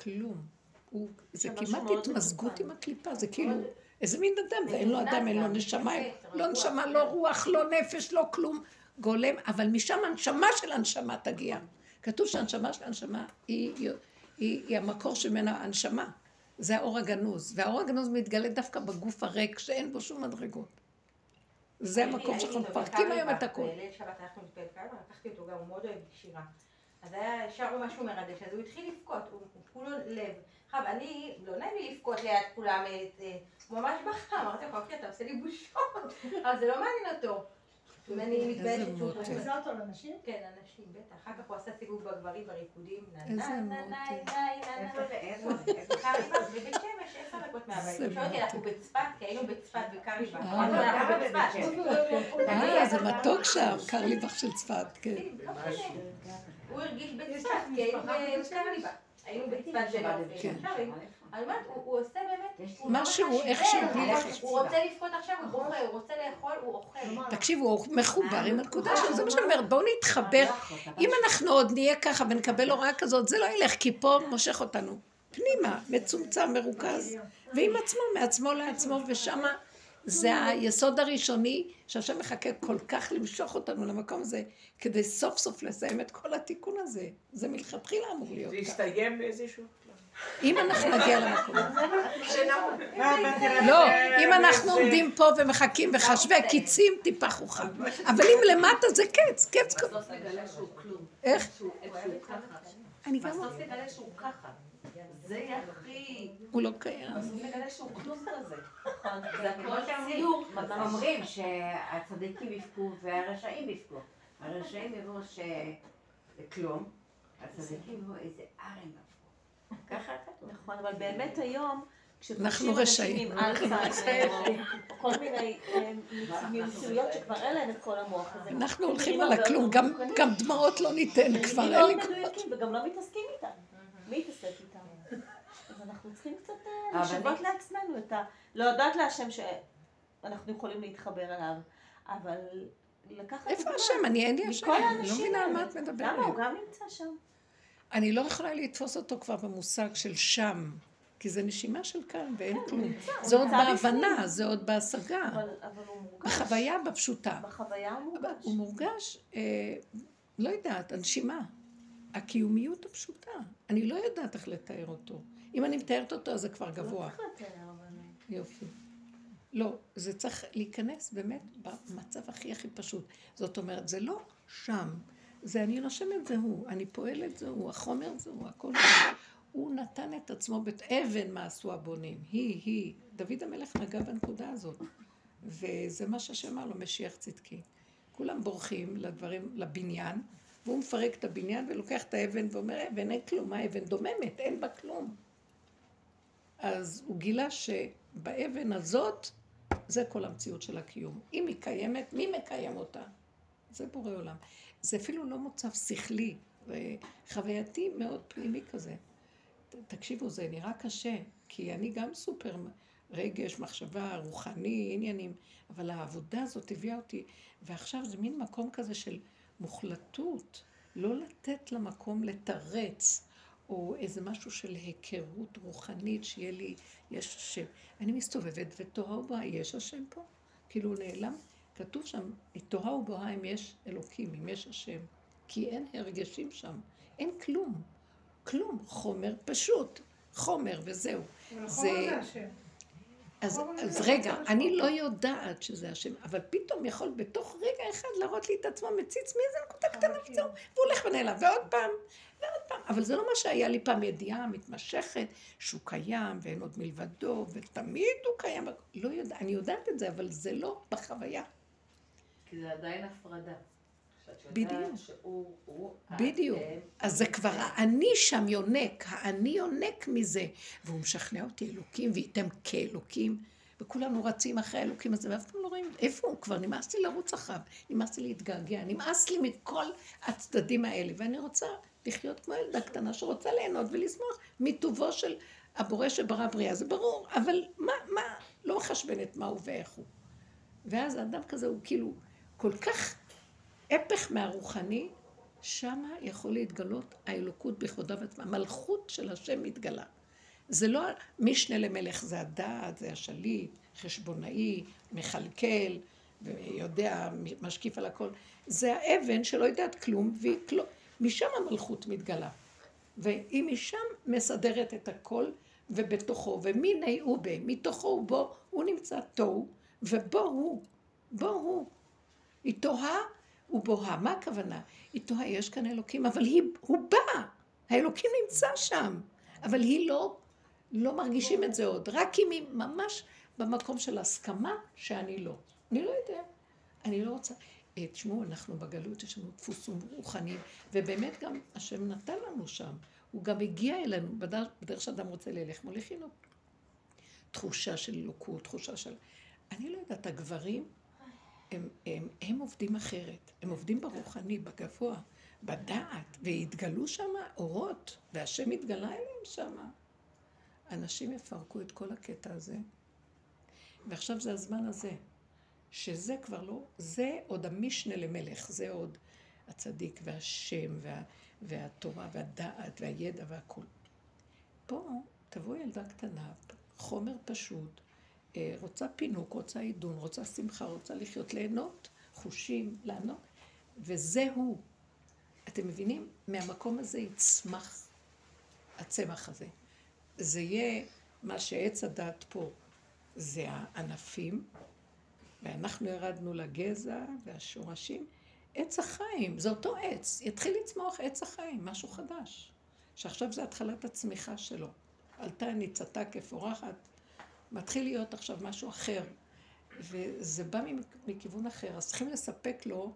כלום. הוא, זה כמעט התמזגות. עם הקליפה, זה כאילו, איזה מין אדם, זה אין לו אדם, אין לו נשמה, לא. נשמה, לא רוח, לא נפש, לא כלום, גולם, אבל משם הנשמה של הנשמה תגיע. כתוב שהנשמה של הנשמה היא, היא, היא, היא המקור שממנה הנשמה. זה האור הגנוז, והאור הגנוז מתגלה דווקא בגוף הריק, שאין בו שום מדרגות. זה המקום שאנחנו מפרקים היום את הכל. בליל שבת להתפלל קלווה, לקחתי אותו גם, הוא מאוד אוהב שירה. אז היה, שרו משהו מרדש, אז הוא התחיל לבכות, הוא כולו לב. עכשיו, אני, לא נעים לי לבכות ליד כולם, אה, אה, הוא ממש בכה, אמרתי לו, אחי, אתה עושה לי בושות, [LAUGHS] אבל זה לא מעניין אותו. אם אני מתביישת שהוא. עושה אותו לאנשים? כן, אנשים, בטח. אחר כך הוא עשה סיבוב בגברים בריקודים. איזה מותק. בקריבק. אה. אמרנו, אנחנו בצפת. אה, זה מתוק שם, קרליבך של צפת, כן. לא משנה. הוא הרגיש בצפת, כי היינו היינו בצפת בנופש. כן. עכשיו, אני אומרת, הוא עושה באמת, הוא משהו, איכשהו, הוא רוצה לבכות עכשיו, הוא הוא רוצה לאכול, הוא אוכל. תקשיבו, הוא מחובר עם הנקודה שלו, זה מה שאני אומרת, בואו נתחבר. אם אנחנו עוד נהיה ככה ונקבל הוראה כזאת, זה לא ילך, כי פה מושך אותנו. פנימה, מצומצם, מרוכז, ועם עצמו, מעצמו לעצמו, ושמה זה היסוד הראשוני, שהשם מחכה כל כך למשוך אותנו למקום הזה, כדי סוף סוף לסיים את כל התיקון הזה. זה מלכתחילה אמור להיות זה ככה. יסתיים באיזשהו... אם אנחנו נגיע למקום הזה. לא, לא, אם אנחנו עומדים פה ומחכים וחשבי קיצים, טיפה חוכם. אבל אם למטה זה קץ, קץ. בסוף נגלה שהוא כלום. איך? שהוא שהוא ככה. אני גם... בסוף נגלה שהוא ככה. זה יהיה הכי... הוא לא קיים. בסוף נגלה שהוא כלום כזה. זה כמו הכל ציור. אומרים שהצדיקים יבכו והרשעים יבכו. הרשעים יבואו שכלום, הצדיקים יבואו איזה ארן יבכו. ככה כתוב. נכון, אבל באמת היום, אנחנו רשעים. כל מיני אה, מיצויות שכבר אין להם את כל המוח הזה. אנחנו הולכים על הכלום, יותר גם- דמעות לא ניתן כבר, נראים אין לי. מדויקים וגם לא מתעסקים איתם. מי יתעסק איתם? אז אנחנו צריכים קצת אה, אבל לשוות לעצמנו את ה... להודות להשם שאנחנו יכולים להתחבר אליו, אבל לקחת... איפה השם? אני אין לי השם, מכל אני לא האנשים מבינה על מה. את מדברת. למה? הוא גם נמצא שם. אני לא יכולה לתפוס אותו כבר במושג של שם, כי זה נשימה של כאן ואין כלום. נמצא, הוא זה עוד בהבנה. זה עוד בהשגה. אבל הוא מורגש. בחוויה בפשוטה. בחוויה הוא מורגש. הוא מורגש, אה, לא יודעת, הנשימה. הקיומיות הפשוטה. אני לא יודעת איך לתאר אותו. אם אני מתארת אותו, אז זה כבר לא גבוה. צריך לתאר, אבל... יופי. לא, זה צריך להיכנס באמת במצב הכי הכי פשוט. זאת אומרת, זה לא שם, זה אני נושמת זה הוא, אני פועלת זה הוא, החומר זה הוא, הכל זה הוא. הוא נתן את עצמו, בית אבן מה עשו הבונים, היא, היא. דוד המלך נגע בנקודה הזאת. וזה מה שהשם אמר לו, משיח צדקי. כולם בורחים לדברים, לבניין, והוא מפרק את הבניין ולוקח את האבן ואומר, אבן, אין כלום, האבן דוממת, אין בה כלום. אז הוא גילה שבאבן הזאת, זה כל המציאות של הקיום. אם היא קיימת, מי מקיים אותה? זה בורא עולם. זה אפילו לא מוצב שכלי, וחווייתי מאוד פנימי כזה. תקשיבו, זה נראה קשה, כי אני גם סופר רגש, מחשבה, רוחני, עניינים, אבל העבודה הזאת הביאה אותי, ועכשיו זה מין מקום כזה של מוחלטות, לא לתת למקום לתרץ, או איזה משהו של היכרות רוחנית, שיהיה לי, יש השם. אני מסתובבת ותוהה ובוהה, יש השם פה? כאילו נעלם? כתוב שם, תוהה ובוהה אם יש אלוקים, אם יש השם. כי אין הרגשים שם, אין כלום. כלום, חומר פשוט, חומר וזהו. אבל זה- החומר זה השם. אז, אז רגע, אני. לא יודעת שזה השם, אבל פתאום יכול בתוך רגע אחד להראות לי את עצמו מציץ מאיזה נקודה קטנה וזהו, והוא הולך ונעלם, ועוד פעם, ועוד פעם. אבל זה לא מה שהיה לי פעם ידיעה מתמשכת, שהוא קיים ואין עוד מלבדו, ותמיד הוא קיים. לא יודע, אני יודעת את זה, אבל זה לא בחוויה. כי זה עדיין הפרדה. בדיוק. בדיוק. אז זה כבר האני שם יונק, האני יונק מזה. והוא משכנע אותי אלוקים, וייתם כאלוקים. וכולנו רצים אחרי האלוקים הזה, ואף פעם לא רואים איפה הוא כבר, נמאס לי לרוץ אחריו, נמאס לי להתגעגע, נמאס לי מכל הצדדים האלה, ואני רוצה לחיות כמו ילדה קטנה שרוצה ליהנות ולשמוח מטובו של הבורא שברא בריאה, זה ברור, אבל מה, מה, לא מחשבנת מה הוא ואיך הוא. ואז האדם כזה הוא כאילו כל כך הפך מהרוחני, שמה יכול להתגלות האלוקות בכבודה ועצמה, מלכות של השם מתגלה. זה לא משנה למלך, זה הדעת, זה השליט, חשבונאי, מכלכל, ויודע, משקיף על הכל. זה האבן שלא יודעת כלום, כלום. משם המלכות מתגלה. והיא משם מסדרת את הכל, ובתוכו, ומיני הוא בה, מתוכו ובו, הוא נמצא תוהו, ובו הוא, בו הוא. היא תוהה ובוהה. מה הכוונה? היא תוהה, יש כאן אלוקים, אבל היא, הוא בא. האלוקים נמצא שם. אבל היא לא, לא מרגישים את זה עוד. רק אם היא ממש במקום של הסכמה שאני לא. אני לא יודע. אני לא רוצה. אה, תשמעו, אנחנו בגלות, יש לנו דפוסים רוחניים, ובאמת גם השם נתן לנו שם. הוא גם הגיע אלינו בדרך, בדרך שאדם רוצה ללך, מוליכים לו. תחושה של אלוקות, תחושה של... אני לא יודעת, הגברים, הם, הם, הם עובדים אחרת. הם עובדים ברוחני, בגבוה, בדעת, והתגלו שם אורות, והשם התגלה אליהם שם. אנשים יפרקו את כל הקטע הזה. ועכשיו זה הזמן הזה, שזה כבר לא, זה עוד המשנה למלך, זה עוד הצדיק והשם וה, והתורה והדעת והידע והכול. פה תבוא ילדה קטנה, חומר פשוט, רוצה פינוק, רוצה עידון, רוצה שמחה, רוצה לחיות, ליהנות, חושים, לענות, וזה הוא. אתם מבינים? מהמקום הזה יצמח הצמח הזה. זה יהיה מה שעץ הדת פה, זה הענפים, ואנחנו ירדנו לגזע והשורשים. עץ החיים, זה אותו עץ, יתחיל לצמוח עץ החיים, משהו חדש, שעכשיו זה התחלת הצמיחה שלו. עלתה ניצתה כפורחת, מתחיל להיות עכשיו משהו אחר, וזה בא מכיוון אחר, אז צריכים לספק לו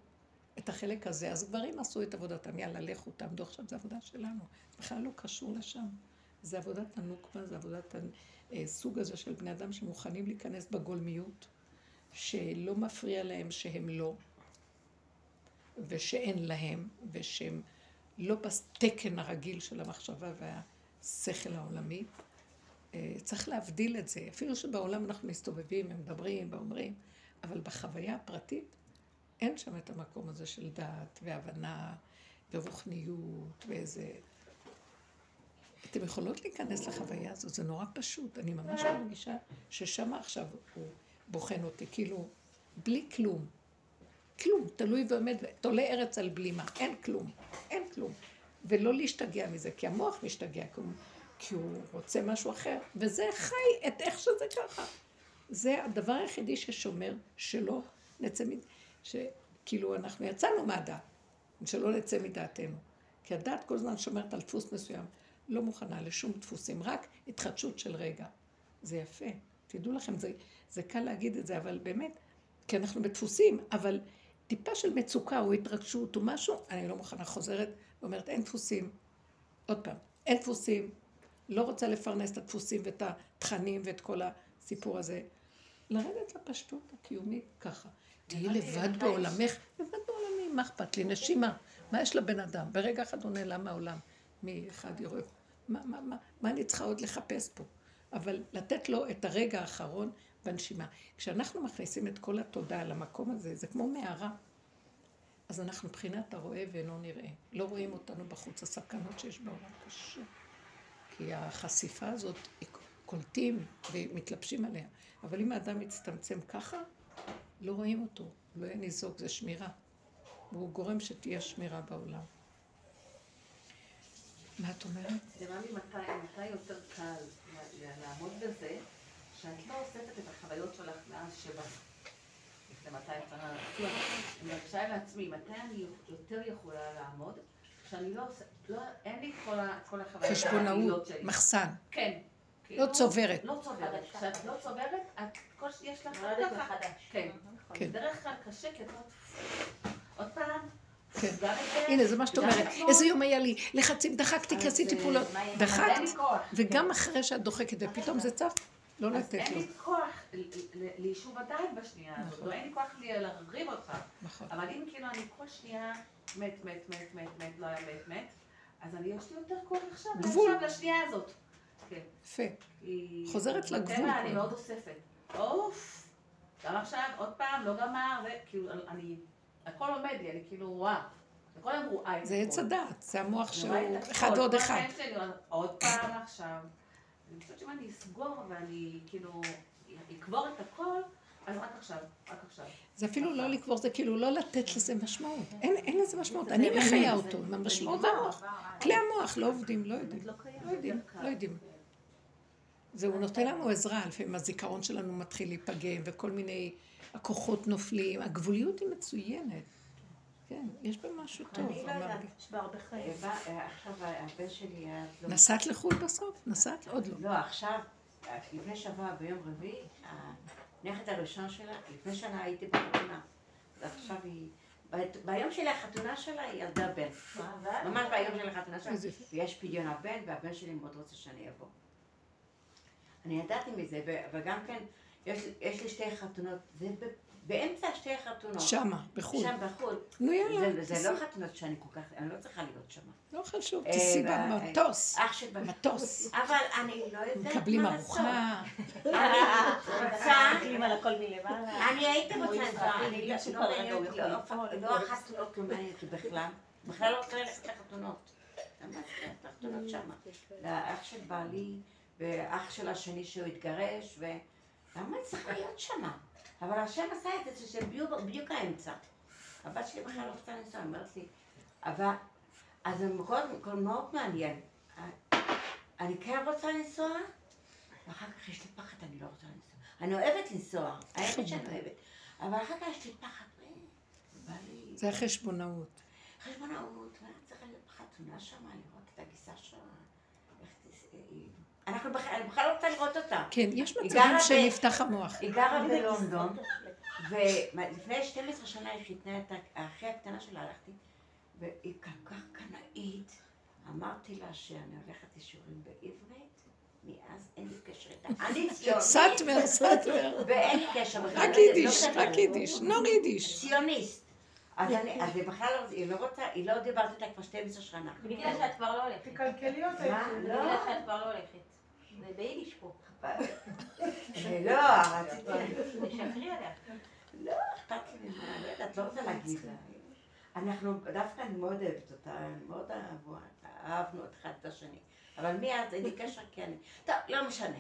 את החלק הזה. אז גברים עשו את עבודתם, יאללה, לכו, תעמדו עכשיו, זו עבודה שלנו. בכלל לא קשור לשם. זה עבודת הנוקבה, זה עבודת הסוג הזה של בני אדם שמוכנים להיכנס בגולמיות, שלא מפריע להם שהם לא, ושאין להם, ושהם לא בתקן הרגיל של המחשבה והשכל העולמי. אה, צריך להבדיל את זה. אפילו שבעולם אנחנו מסתובבים, הם מדברים ואומרים, אבל בחוויה הפרטית אין שם את המקום הזה של דעת והבנה ורוחניות ואיזה... אתם יכולות להיכנס לחוויה הזאת, זה נורא פשוט. אני ממש מרגישה ששם עכשיו הוא בוחן אותי, כאילו, בלי כלום. כלום, תלוי ועומד, תולה ארץ על בלימה, אין כלום, אין כלום. ולא להשתגע מזה, כי המוח משתגע, הוא, כי הוא רוצה משהו אחר, וזה חי את איך שזה ככה. זה הדבר היחידי ששומר, שלא נצא שכאילו אנחנו יצאנו מהדעת, שלא נצא מדעתנו. כי הדעת כל הזמן שומרת על דפוס מסוים, לא מוכנה לשום דפוסים, רק התחדשות של רגע. זה יפה. תדעו לכם, זה, זה קל להגיד את זה, אבל באמת, כי אנחנו בדפוסים, אבל טיפה של מצוקה או התרגשות או משהו, אני לא מוכנה, חוזרת ואומרת, אין דפוסים. עוד פעם, אין דפוסים, לא רוצה לפרנס את הדפוסים ואת התכנים ואת כל הסיפור הזה. לרדת לפשטות הקיומית ככה. תהיי לבד בעולמך, לבד בעולמי, מה אכפת לי? נשימה. מה יש לבן אדם? ברגע אחד הוא נעלם מהעולם. מי אחד יורד. מה, מה, מה, מה אני צריכה עוד לחפש פה? אבל לתת לו את הרגע האחרון בנשימה. כשאנחנו מכניסים את כל התודה למקום הזה, זה כמו מערה. אז אנחנו מבחינת הרואה ואינו נראה. לא רואים אותנו בחוץ, הסכנות שיש בעולם קשה. כי החשיפה הזאת, קולטים ומתלבשים עליה. אבל אם האדם מצטמצם ככה, לא רואים אותו, לא יהיה ניזוק, זה שמירה. והוא גורם שתהיה שמירה בעולם. מה את אומרת? נראה לי מתי יותר קל לעמוד בזה, שאת לא אוספת את החוויות שלך מאז שבא. לפני 200 שנה. אני מרגישה לעצמי, מתי אני יותר יכולה לעמוד, שאני לא עושה, לא, אין לי כל החוויות חשבונאות, מחסן. כן. לא צוברת. לא צוברת. כשאת לא צוברת, את, כל שיש לך ככה. כן. כן. בדרך כלל קשה, כי את עוד פעם. כן. הנה, זה מה שאת אומרת. איזה יום היה לי לחצים, דחקתי כי עשיתי פעולות. דחקת, וגם אחרי שאת דוחקת, ופתאום זה צף, לא לתת לו. אז אין לי כוח ליישוב הדעת בשנייה הזאת, נכון. לא אין לי כוח להרחיב אותך. נכון. אבל אם כאילו אני כל שנייה מת, מת, מת, מת, מת, לא היה מת, מת, אז אני, יש לי יותר כוח עכשיו, גבול. עכשיו לשנייה הזאת. כן. יפה. היא- חוזרת לגבול אני. מאוד אוספת. אוף, גם עכשיו, עוד פעם, לא גמר, וכאילו, אני, הכל עומד לי, אני כאילו רואה. זה עץ הכל. הדעת, זה המוח שהוא אחד ועוד כל אחד. עוד פעם עכשיו. אני חושבת שאם אני אסגור ואני כאילו אקבור את הכל, אז רק עכשיו, רק עכשיו. זה אפילו לא לקבור, זה כאילו לא לתת לזה משמעות. אין אין לזה משמעות. אני מחיה אותו עם המשמעות והמוח. כלי המוח לא עובדים, לא יודעים. לא יודעים, לא יודעים. זה, הוא נותן לנו עזרה, לפעמים הזיכרון שלנו מתחיל להיפגם, וכל מיני הכוחות נופלים. הגבוליות היא מצוינת. כן, יש בה משהו טוב. אני לא יודעת. יש בה הרבה חיים. אה, עכשיו הבן שלי היה... לא- נסעת לחו"ל בסוף? נסעת? עוד לא. לא, עכשיו, אה, לפני שבוע ביום רביעי, הנכד הראשון שלה, לפני שנה הייתי בחתונה. ועכשיו היא ביום של החתונה שלה היא ילדה בן. ממש ביום של החתונה שלה. ויש פדיון הבן, והבן שלי מאוד רוצה שאני אבוא. אני ידעתי מזה, וגם כן, יש, יש לי שתי חתונות, זה ב- באמצע שתי חתונות. שמה, בחו"ל. שם בחו"ל. נו יאללה. זה, זה. לא חתונות שאני כל כך, אני לא צריכה להיות שם. לא חשוב, אה, תיסעי ו- במטוס. אח של... מטוס. אבל אני לא יודעת מקבלים מה לעשות. ארוחה. אני רוצה... מסתכלים על הכל מלמעלה. אני הייתי רוצה סרטים, אני לא לא לא לא החתונות לא מעניין אותי בכלל. בכלל לא רוצה ללכת לחתונות. ממש כן, לחתונות שמה. לאח של בעלי, ואח של השני שהוא התגרש, ולמה אני צריכה להיות שמה? אבל השם עשה את זה, שזה בדיוק- האמצע. הבת שלי בכלל לא רוצה לנסוע, היא אומרת לי, אבל... אז זה מאוד מאוד מעניין. אני כן רוצה לנסוע, ואחר כך יש לי פחד, אני לא רוצה לנסוע. אני אוהבת לנסוע, האמת שאני אוהבת. אבל אחר כך יש לי פחד, אה, זה החשבונאות. חשבונאות, ואני צריכה להיות בחתונה שם, לראות את הגיסה שלה. אנחנו בכלל, אני בכלל לא רוצה לראות אותה. כן, יש מצבים שנפתח המוח. היא גרה בלונדון, ולפני 12 שנה היא חיתנה את האחי הקטנה שלה, הלכתי, והיא כל כך קנאית. אמרתי לה שאני הולכת לשיעורים בעברית, מאז אין לי קשר איתה. [LAUGHS] אני ציונית, סאטמר, סאטמר. [LAUGHS] ואין לי קשר. רק לא יידיש, רק יידיש. נור יידיש. ציוניסט. אז אני, אז היא בכלל לא, היא לא רוצה, היא לא דיברת איתה כבר 12 שנה. בגלל שאת כבר לא הולכת. כלכליות מה? האלה. לא. בגלל שאת כבר לא הולכת. זה ביידיש פה. [LAUGHS] לא, רציתי... תשקרי עליה. לא, אכפת לי ממנה, לא יודעת, לא רוצה להגיד לה. אנחנו, דווקא אני מאוד אוהבת אותה, מאוד אהבנו אחד את השני. אבל מאז אין לי קשר כי אני... טוב, לא משנה.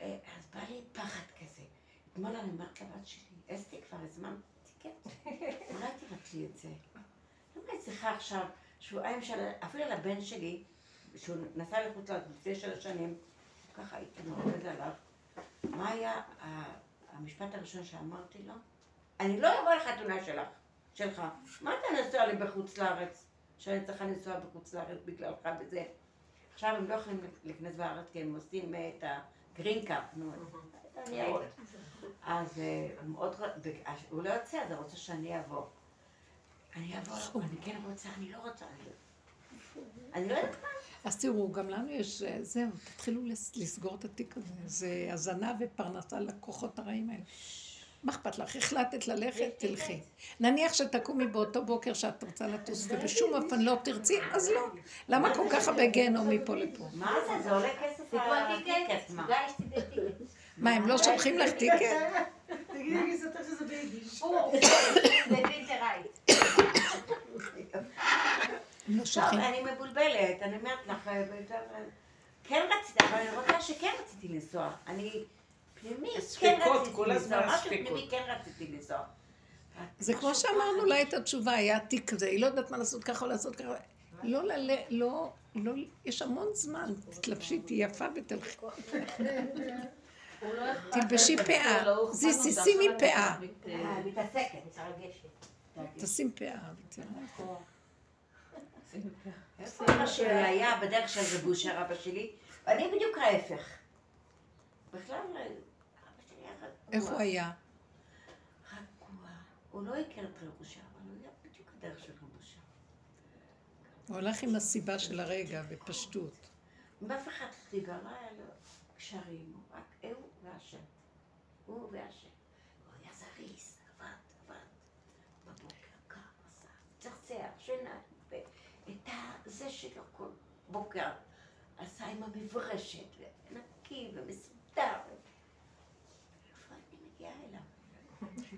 אה, אז בא לי פחד כזה. אתמול אני אומרת לבת שלי, אסתי כבר הזמן טיקט, אולי תבטלי את זה. למה אני צריכה עכשיו שבועיים של... אפילו לבן שלי, שהוא נסע לחוץ לארץ לפני שלוש שנים, ככה הייתי מרומז עליו. מה היה המשפט הראשון שאמרתי לו? אני לא אבוא לחתונה שלך, שלך. מה אתה נוסע לי בחוץ לארץ? שאני צריכה לנסוע בחוץ לארץ בגללך וזה. עכשיו הם לא יכולים להיכנס בארץ כי הם עושים את הגרין קאפ, נו. אז אה, הוא לא יוצא, אז הוא רוצה שאני אבוא. אני אבוא, אני כן רוצה, אני לא רוצה. אני אני לא יודעת מה. אז תראו, גם לנו יש, אה, זהו, תתחילו לס- לסגור את התיק הזה. זה הזנה ופרנסה לכוחות הרעים האלה. מה אכפת לך? החלטת ללכת, תלכי. נניח שתקומי באותו בוקר שאת רוצה לטוס, ובשום אופן לא תרצי, אז לא. למה כל כך הרבה גיהנום מפה לפה? מה זה? זה עולה כסף תקראו הטיקט, טיקט, מה? הם לא שולחים לך טיקט? תגידי לי, סותר שזה ביידיש. זה לא טוב, שולחים. אני מבולבלת, אני אומרת לך, כן רציתי, אבל אני רוצה שכן רציתי לנסוע. אני פנימית, כן רציתי כל הזמן לנסוע. משהו. פנימי כן רציתי לנסוע. זה כמו שאמרנו לה את התשובה, היה תיק כזה, היא לא יודעת מה לעשות ככה או לעשות ככה. לא לל... לא... לא... יש המון זמן, תתלבשי, תהיי יפה ותלכי. תלבשי פאה, זיסי, שימי פאה. אה, מתעסקת. מתרגשת. תשים פאה ותראה. איפה אבא שלי היה בדרך של רב אושר, אבא שלי, ואני בדיוק ההפך. בכלל, אה, אבא שלי היה רגוע. איך הוא היה? רגוע. הוא לא הכיר את רב אושר, אבל הוא היה בדיוק הדרך של רב אושר. הוא הלך עם הסיבה של הרגע, בפשטות. עם אף אחד לא דיבר, לא היה לו קשרים, רק הוא והשם. הוא והשם. הוא היה זריז, עבד, עבד. בבוקר קם, עשה, צחצח, שינה, ואת הזה שלו כל בוקר עשה עם המברשת, נקי ומסודר.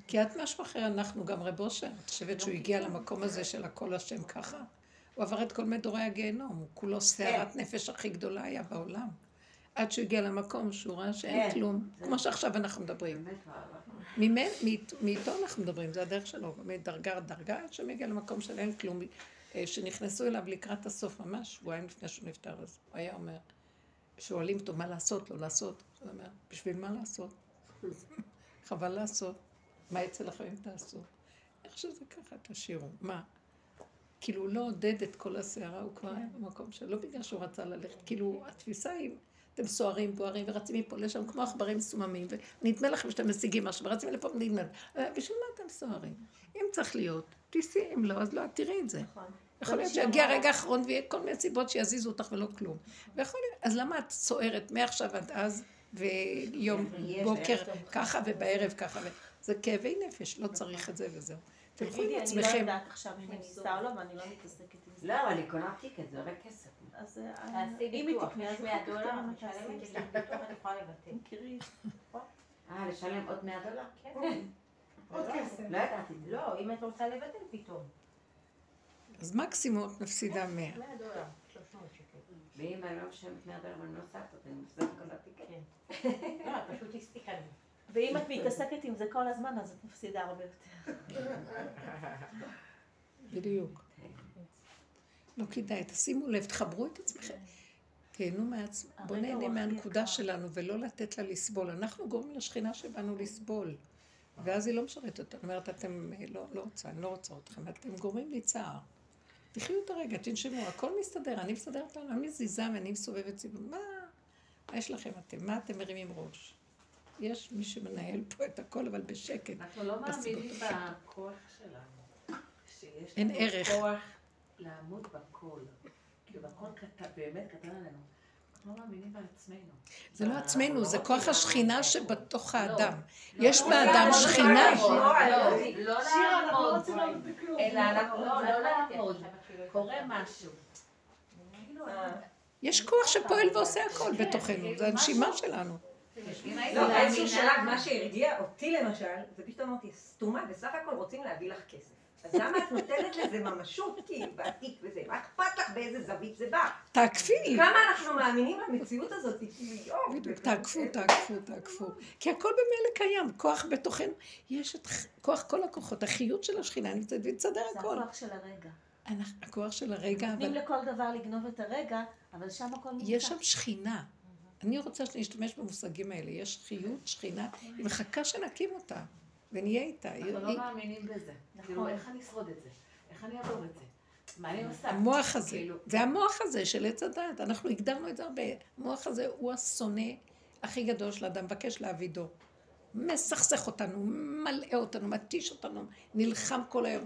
כי את משהו אחר, אנחנו גם רב אושר. את חושבת שהוא הגיע למקום הזה של הכל השם ככה? הוא עבר את כל מדורי הגיהנום, הוא כולו סערת נפש הכי גדולה היה בעולם. עד שהוא הגיע למקום שהוא ראה שאין כן. כלום, כמו שעכשיו אנחנו מדברים. מאיתו אנחנו מדברים, זה הדרך שלו, מדרגה לדרגה, עד שהוא מגיע למקום של אין כלום, שנכנסו אליו לקראת הסוף, ממש שבועיים לפני שהוא נפטר, אז הוא היה אומר, שואלים אותו מה לעשות, לא לעשות, הוא אומר, בשביל מה לעשות? [LAUGHS] חבל לעשות. מה יצא לכם אם תעשו? איך שזה ככה, תשאירו. מה? כאילו הוא לא עודד את כל הסערה, הוא כבר היה במקום שלו, לא בגלל שהוא רצה ללכת, כאילו התפיסה היא, אתם סוערים, בוערים ורצים מפה לשם כמו עכברים מסוממים, ונדמה לכם שאתם משיגים משהו, ורצים לפה ונדמה, אה, בשביל מה אתם סוערים? אם צריך להיות, תיסעי, אם לא, אז לא, את תראי את זה. נכון. יכול להיות שיגיע רגע האחרון ויהיה כל מיני סיבות שיזיזו אותך ולא כלום. ויכול להיות, אז למה את סוערת מעכשיו עד אז, ויום יש, בוקר. ככה ובערב ככה, זה כאבי נפש, לא צריך את זה וזהו. תלכו עם אני לא עצמכם. יודעת עכשיו אם אני אסע או לא, ואני לא מתעסקת עם זה. לא, אבל אני קונה טיקט, זה עולה כסף. אז אה, אם היא תקנה, אז יש 100 אחר כך דולר, מה משלמת [LAUGHS] אני יכולה לבטל. תראי. אה, לשלם עוד 100 דולר? כן. עוד כסף. לא. את זה. לא, אם את רוצה לבטל פתאום. אז מקסימום את מפסידה 100. 100 דולר, 300 שקל. ואם אני לא משלמת 100 דולר ואני לא נוסעת, אני מפסידה כל הטיקט. כן. לא, את פשוט הספיקה לי. ואם את מתעסקת עם זה כל הזמן, אז את מפסידה הרבה יותר. בדיוק. לא כדאי, תשימו לב, תחברו את עצמכם. תהנו מעצמם, בואו נהנה מהנקודה. שלנו ולא לתת לה לסבול. אנחנו גורמים לשכינה שבאנו לסבול. ואז היא לא משרתת אותנו. אומרת, אתם, לא, לא רוצה, אני לא רוצה אתכם, אתם גורמים לי צער. תחיו את הרגע, תנשמו, הכל מסתדר, אני מסתדרת לנו, אני מזיזה ואני מסובבת סיבוב. מה, מה יש לכם אתם? מה אתם מרימים ראש? יש מי שמנהל פה את הכל, אבל בשקט. אנחנו לא מאמינים. בכוח שלנו. שיש אין לנו ערך. כוח לעמוד בכל. כאילו, הכל קטן, באמת קטן עלינו. אנחנו לא מאמינים בעצמנו. זה לא עצמנו, לא זה כוח השכינה. שבתוך לא. האדם. לא, יש לא באדם שכינה. לא, לא, לא לא לעמוד. אלא לא לא לעמוד. לא קורה. משהו. כאילו, יש כוח שפועל ועושה הכל בתוכנו, זה הנשימה שלנו. לא, באיזשהו שלב מה שהרגיע אותי למשל, זה פתאום אמרתי, סתומה, בסך הכל רוצים להביא לך כסף. אז למה את נותנת לזה ממשות, כאילו, בעתיק וזה? מה אכפת לך באיזה זווית זה בא? תעקפי. כמה אנחנו מאמינים למציאות הזאת, כאילו, יואו. בדיוק, זה- תעקפו, תעקפו, תעקפו. כי הכל במילא קיים, כוח בתוכנו. יש את כוח כל הכוחות, החיות של השכינה נמצאת ויסדר זה הכל. הכוח של הרגע. אנחנו- הכוח של הרגע, נותנים אבל לכל דבר לגנוב את הרגע, אבל שם הכל נמצא. יש שם שכינה. אני רוצה שנשתמש במושגים האלה. יש חיות, שכינה, היא מחכה שנקים אותה, ונהיה איתה. אנחנו לא מאמינים בזה. כאילו, איך אני אשרוד את זה? איך אני אעבור את זה? מה אני עושה? המוח הזה, כאילו, זה המוח הזה של עץ הדת, אנחנו הגדרנו את זה הרבה. המוח הזה הוא השונא הכי גדול של האדם, מבקש להעבידו. מסכסך אותנו, מלאה אותנו, מתיש אותנו, נלחם כל היום.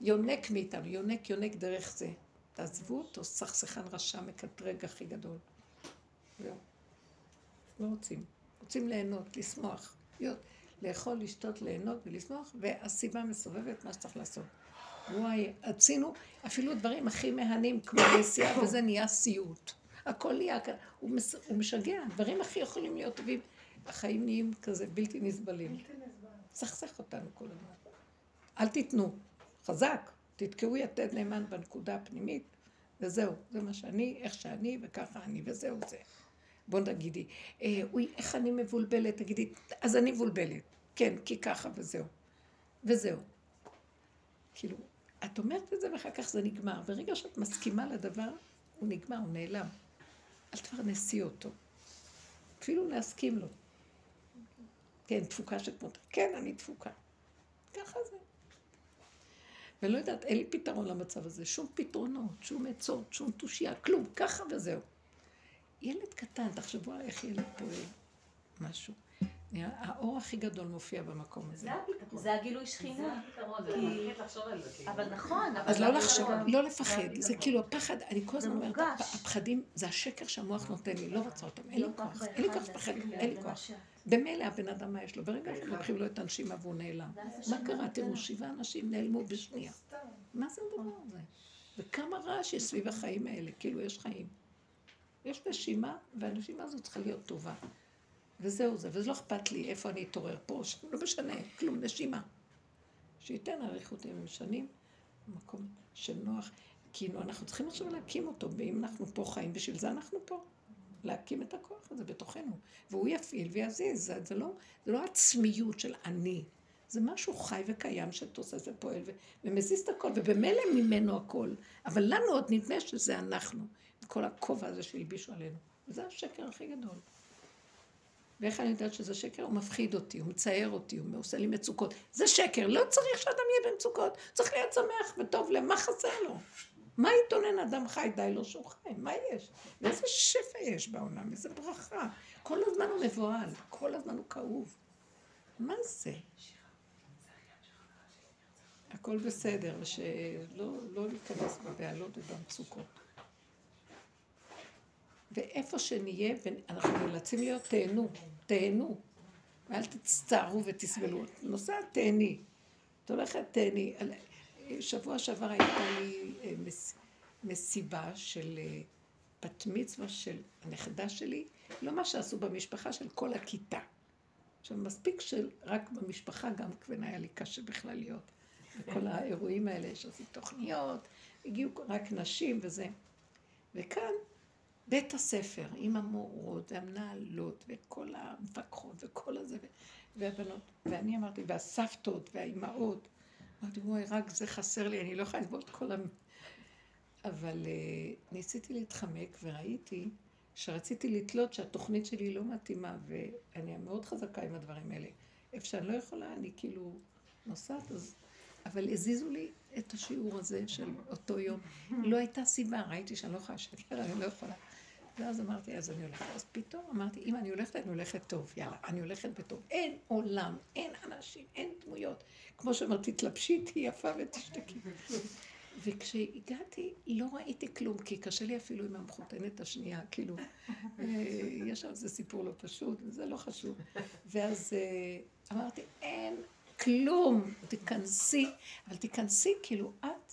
יונק מאיתנו, יונק, יונק דרך זה. תעזבו אותו, סכסכן רשע, מקטרג הכי גדול. זהו. לא רוצים. רוצים ליהנות, לשמוח. להיות, לאכול, לשתות, ליהנות ולשמוח, והסיבה מסובבת מה שצריך לעשות. וואי, עשינו אפילו דברים הכי מהנים, כמו נסיעה, [COUGHS] וזה נהיה סיוט. הכל נהיה כ... הוא, מס... הוא משגע, דברים הכי יכולים להיות טובים. החיים נהיים כזה בלתי נסבלים. סכסך אותנו כל הזמן. אל תיתנו. חזק. תתקעו יתד נאמן בנקודה הפנימית, וזהו. זה מה שאני, איך שאני, וככה אני, וזהו זה. בוא תגידי, אה, אוי, איך אני מבולבלת, תגידי, אז אני מבולבלת. כן, כי ככה, וזהו. וזהו. כאילו, את אומרת את זה ואחר כך זה נגמר. ברגע שאת מסכימה לדבר, הוא נגמר, הוא נעלם. אל תפרנסי אותו. אפילו להסכים לו. כן, תפוקה שכמותך. כן, אני תפוקה. ככה זה. ולא יודעת, אין לי פתרון למצב הזה. שום פתרונות, שום עצות, שום תושייה, כלום. ככה וזהו. ילד קטן, תחשבו על איך ילד פועל משהו. האור הכי גדול מופיע במקום הזה. זה הפתרון. זה הגילוי שכינה. הפתרון, זה כי- מפחיד לחשוב על זה. כאילו. אבל נכון, אבל אז לא גם- לחשוב, לא לפחד, זה כאילו הפחד, אני כל הזמן אומרת, הפחדים זה השקר שהמוח נותן לי, לא רוצה אותם, אין לי להיות כוח, אין לי כוח לפחד, אין לי כוח. במילא הבן אדם מה יש לו, ברגע שלוקחים לו את הנשימה והוא נעלם. מה קרה? תראו. שבעה אנשים נעלמו בשנייה. מה זה הדבר הזה? וכמה רעש יש סביב החיים האלה, כאילו יש חיים. יש נשימה, והנשימה הזאת צריכה להיות טובה. וזהו זה, וזה לא אכפת לי איפה אני אתעורר פה, ש- לא משנה, כלום, נשימה. שייתן אריכות ימים שנים, מקום שנוח. כאילו, אנחנו צריכים עכשיו להקים אותו, ואם אנחנו פה חיים, בשביל זה אנחנו פה. להקים את הכוח הזה בתוכנו. והוא יפעיל ויזיז, זה, זה, לא, זה לא עצמיות של אני. זה משהו חי וקיים שתוסס ופועל ומזיז את הכל, ובמילא ממנו הכל. אבל לנו עוד נדמה שזה אנחנו, כל הכובע הזה שהלבישו עלינו. וזה השקר הכי גדול. ואיך אני יודעת שזה שקר? הוא מפחיד אותי, הוא מצייר אותי, הוא עושה לי מצוקות. זה שקר, לא צריך שאדם יהיה במצוקות, צריך להיות שמח וטוב לב, מה חסר לו? מה יתונן אדם חי? די לו שהוא חי, מה יש? ואיזה שפע יש בעולם, איזה ברכה. כל הזמן הוא מבוהל, כל הזמן הוא כאוב. מה זה? הכל בסדר, ושלא לא להיכנס בבהלות ובמצוקות. ואיפה שנהיה, אנחנו נאלצים להיות, תהנו, תהנו. ואל תצטערו ותסבלו. נוסעת, תהני. את הולכת, תהני. שבוע שעבר הייתה לי אה, מס, מסיבה של אה, בת מצווה של הנכדה שלי, לא מה שעשו במשפחה של כל הכיתה. עכשיו, מספיק שרק במשפחה גם כן היה לי קשה בכלל להיות. וכל האירועים האלה שעשו תוכניות, הגיעו רק נשים וזה. וכאן בית הספר עם המורות והמנהלות וכל המפקחות וכל הזה והבנות. ואני אמרתי, והסבתות והאימהות. אמרתי, וואי, רק זה חסר לי, אני לא יכולה לסבול את כל ה... אבל uh, ניסיתי להתחמק וראיתי שרציתי לתלות שהתוכנית שלי לא מתאימה, ואני מאוד חזקה עם הדברים האלה. איפה שאני לא יכולה, אני כאילו נוסעת, אז... אבל הזיזו לי את השיעור הזה של אותו יום. לא הייתה סיבה, ראיתי שאני לא יכולה לשקר, אני לא יכולה. ואז אמרתי, אז אני הולכת. אז פתאום אמרתי, אם אני הולכת, אני הולכת טוב, יאללה, אני הולכת בטוב. אין עולם, אין אנשים, אין דמויות. כמו שאמרתי, תלבשי, תהיי יפה ותשתקי. וכשהגעתי, לא ראיתי כלום, כי קשה לי אפילו עם המחותנת השנייה, כאילו, אה, יש שם איזה סיפור לא פשוט, וזה לא חשוב. ואז אה, אמרתי, אין כלום, תיכנסי, אבל תיכנסי כאילו את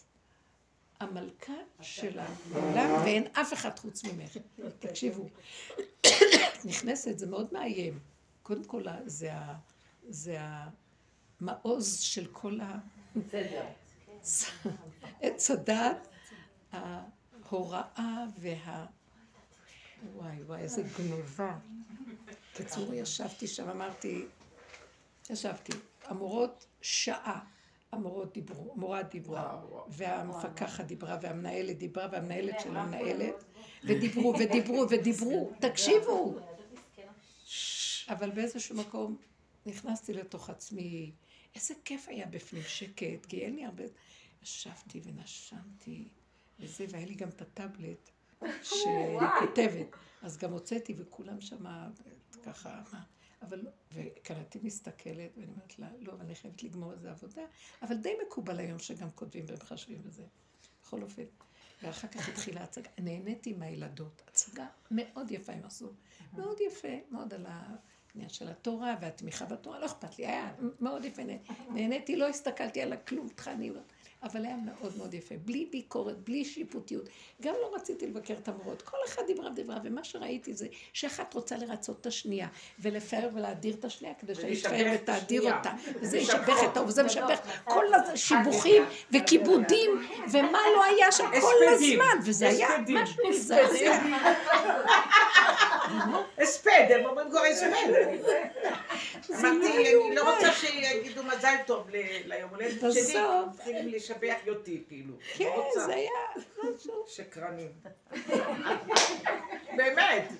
המלכה של העולם, ואין אף אחד חוץ ממך. [LAUGHS] תקשיבו, [COUGHS] נכנסת, זה מאוד מאיים. קודם כל, זה, ה, זה המעוז של כל ה... [LAUGHS] עץ הדת, ההוראה וה... וואי וואי, איזה גנובה. בקיצור, ישבתי שם, אמרתי, ישבתי, המורות שעה. המורות דיברו, המורה דיברה, והמפקחת דיברה, והמנהלת דיברה, והמנהלת של המנהלת, ודיברו ודיברו ודיברו, תקשיבו. אבל באיזשהו מקום נכנסתי לתוך עצמי, איזה כיף היה בפנים, שקט, כי אין לי הרבה... ישבתי ונשמתי וזה, והיה לי גם את הטאבלט [LAUGHS] שאני כותבת, אז גם הוצאתי וכולם שמה ככה, אבל, לא, וקראתי מסתכלת, ואני אומרת לה, לא, אני חייבת לגמור איזה עבודה, אבל די מקובל היום שגם כותבים ומחשבים וזה. בכל אופן. ואחר כך התחילה הצגה. נהניתי מהילדות. הצגה מאוד יפה הם עשו. מאוד יפה, מאוד על העניין של התורה והתמיכה בתורה, לא אכפת לי, היה מאוד יפה. נהניתי, לא הסתכלתי על הכלום, תכנים. אבל היה מאוד מאוד יפה, בלי ביקורת, בלי שיפוטיות. גם לא רציתי לבקר את המורות, כל אחד דיברה דיברה, ומה שראיתי זה שאחת רוצה לרצות את השנייה, ולפאר ולהדיר את השנייה, כדי שהיא ותאדיר אותה. וזה ישבח את ההוא, וזה משבח כל השיבוכים וכיבודים, ומה לא היה שם כל הזמן, וזה היה משהו מזעזע. הספד, הם אומרים כבר הספד. אמרתי, אני לא רוצה שיגידו מזל טוב ליום הולדת שלי, צריכים לשבח אותי, כאילו. כן, זה היה משהו. שקרנים. [LAUGHS] באמת.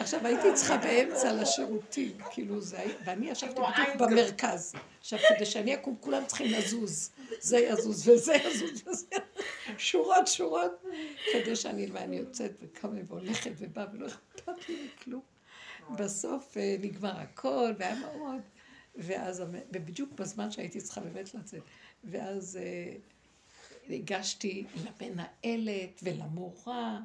עכשיו הייתי צריכה באמצע לשירותים, כאילו זה ואני ישבתי בדיוק במרכז. עכשיו כדי שאני אקום כולם צריכים לזוז, זה יזוז וזה יזוז וזה, שורות שורות, כדי שאני, ואני יוצאת וקמה והולכת ובאה ולא אכפת לי מכלום. בסוף אה, נגמר הכל והיה מאוד, ואז, ובדיוק בזמן שהייתי צריכה באמת לצאת, ואז אה, הגשתי למנהלת ולמורה,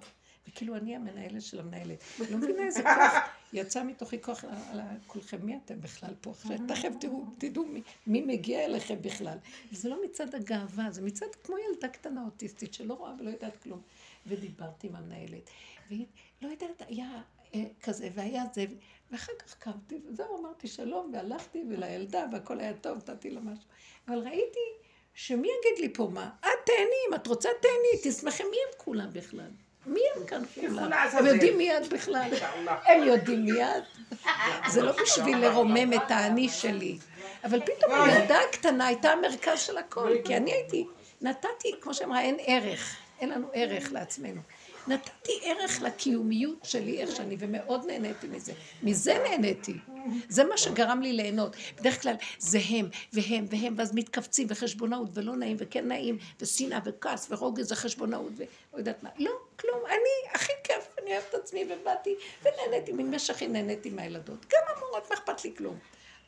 וכאילו אני המנהלת של המנהלת. לא מבינה איזה כוח, יצא מתוכי כוח על כולכם, מי אתם בכלל פה עכשיו? תכף תראו, תדעו מי, מגיע אליכם בכלל. וזה לא מצד הגאווה, זה מצד כמו ילדה קטנה אוטיסטית שלא רואה ולא יודעת כלום. ודיברתי עם המנהלת, והיא לא יודעת, היה אה, כזה והיה זה, ואחר כך קמתי, וזהו, אמרתי שלום, והלכתי, ולילדה, והכל היה טוב, נתתי לה משהו. אבל ראיתי שמי יגיד לי פה מה? את תהני, אם את רוצה תהני, תשמחי, מי הם כולם בכלל? מי הם כאן כולם? הם יודעים מי את בכלל. הם יודעים מי את. זה לא בשביל לרומם את האני שלי. אבל פתאום הילדה הקטנה הייתה המרכז של הכל, כי אני הייתי, נתתי, כמו שאמרה, אין ערך. אין לנו ערך לעצמנו. נתתי ערך לקיומיות שלי, איך שאני, ומאוד נהניתי מזה. מזה נהניתי. זה מה שגרם לי ליהנות. בדרך כלל זה הם, והם, והם, ואז מתכווצים, וחשבונאות, ולא נעים, וכן נעים, ושנאה, וכעס, ורוגז, וחשבונאות, ולא יודעת מה. לא, כלום. אני, הכי כיף, אני אוהבת את עצמי, ובאתי, ונהניתי, ממשך נהניתי מהילדות. גם המורות, מה אכפת לי כלום.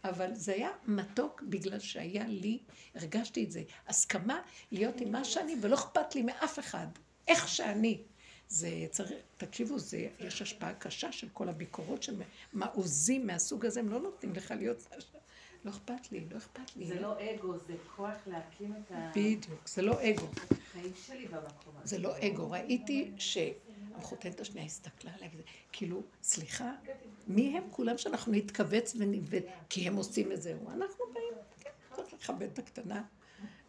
אבל זה היה מתוק בגלל שהיה לי, הרגשתי את זה, הסכמה להיות עם מה שאני, ולא אכפת לי מאף אחד, איך שאני. זה צריך, תקשיבו, זה, יש השפעה קשה של כל הביקורות של מעוזים מהסוג הזה, הם לא נותנים לך להיות... לא אכפת לי, לא אכפת לי. זה לא אגו, זה כוח להקים את ה... בדיוק, זה לא אגו. החיים שלי במקום הזה. זה לא אגו. ראיתי שהמחותנת השנייה הסתכלה עליי כאילו, סליחה, מי הם כולם שאנחנו נתכווץ ונבד... כי הם עושים את זה. אנחנו באים, כן, צריך לכבד את הקטנה.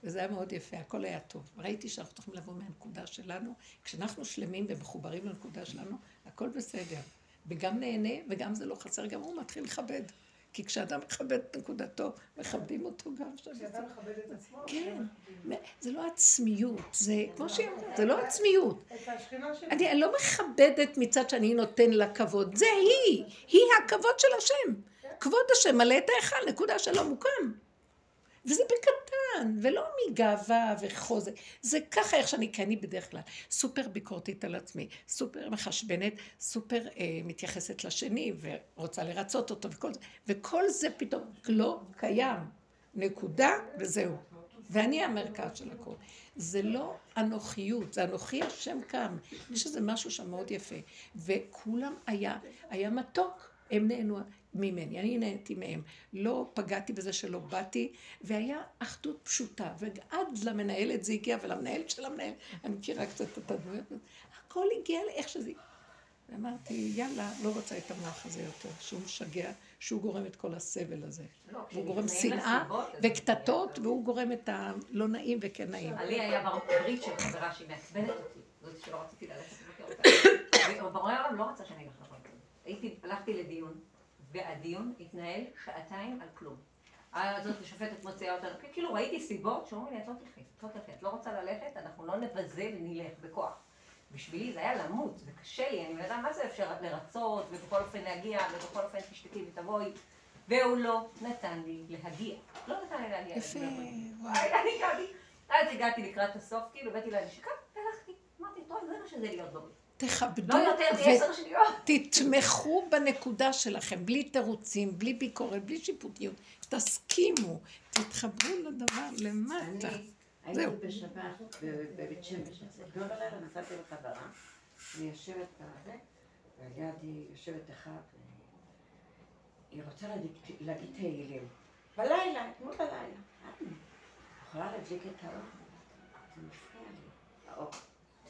וזה היה מאוד יפה, הכל היה טוב. ראיתי שאנחנו צריכים לבוא מהנקודה שלנו. כשאנחנו שלמים ומחוברים לנקודה שלנו, הכל בסדר. וגם נהנה, וגם זה לא חסר, גם הוא מתחיל לכבד. כי כשאדם מכבד את נקודתו, מכבדים אותו גם שם. כשאתה מכבד את עצמו. כן, זה לא עצמיות, זה, כמו שהיא אומרת, זה לא עצמיות. את השכינה שלי. אני לא מכבדת מצד שאני נותן לה כבוד, זה היא, היא הכבוד של השם. כבוד השם מלא את ההיכל, נקודה שלא מוקם. וזה בקטן, ולא מגאווה וחוזק. זה ככה איך שאני, כי אני בדרך כלל סופר ביקורתית על עצמי, סופר מחשבנת, סופר אה, מתייחסת לשני ורוצה לרצות אותו וכל זה, וכל זה פתאום לא קיים. נקודה וזהו. ואני המרכז של הכל. זה לא אנוכיות, זה אנוכי השם קם. יש איזה משהו שם מאוד יפה. וכולם היה, היה מתוק, הם נהנו. ממני, אני נהניתי מהם. לא פגעתי בזה שלא באתי, והיה אחדות פשוטה. ועד למנהלת זה הגיע, ולמנהלת של המנהל, אני מכירה קצת את הדמויות, הכל הגיע לאיך שזה... ואמרתי, יאללה, לא רוצה את המוח הזה יותר, שהוא משגע, שהוא גורם את כל הסבל הזה. לא, הוא גורם שנאה וקטטות, והוא גורם את הלא נעים וכן נעים. לי היה ברית של חברה שהיא מעצבנת אותי, זאת שלא רציתי ללכת לבקר אותה. [COUGHS] ובורא העולם לא רצה שאני אלך. הייתי, הלכתי לדיון, והדיון התנהל שעתיים על כלום. הזאת השופטת מוציאה אותנו, כאילו ראיתי סיבות שאומרים לי, את לא תלכי, את לא תלכי, את לא רוצה ללכת, אנחנו לא נבזה ונלך בכוח. בשבילי זה היה למות, זה קשה לי, אני לא יודעת מה זה אפשר לרצות, ובכל אופן להגיע, ובכל אופן תשתקי ותבואי. והוא לא נתן לי להגיע. לא נתן לי להגיע. יפה, אני הגעתי, אז הגעתי לקראת הסוף, כאילו, הבאתי לנשיקה, והלכתי. אמרתי, טוב, זה מה שזה להיות בריא. תכבדו לא יותר מעשר שניות. ותתמכו בנקודה שלכם, בלי תירוצים, בלי ביקורת, בלי שיפוטיות. תסכימו, תתחברו לדבר למטה. אני זהו. הייתי בשבת בבית שמש, אתמול בלילה נסעתי לחברה, אני יושבת בזה, ולידי יושבת אחת, היא רוצה להגיד- תהילים. בלילה, אתמול בלילה. יכולה להדליק את האור? זה מפריע לי, האור.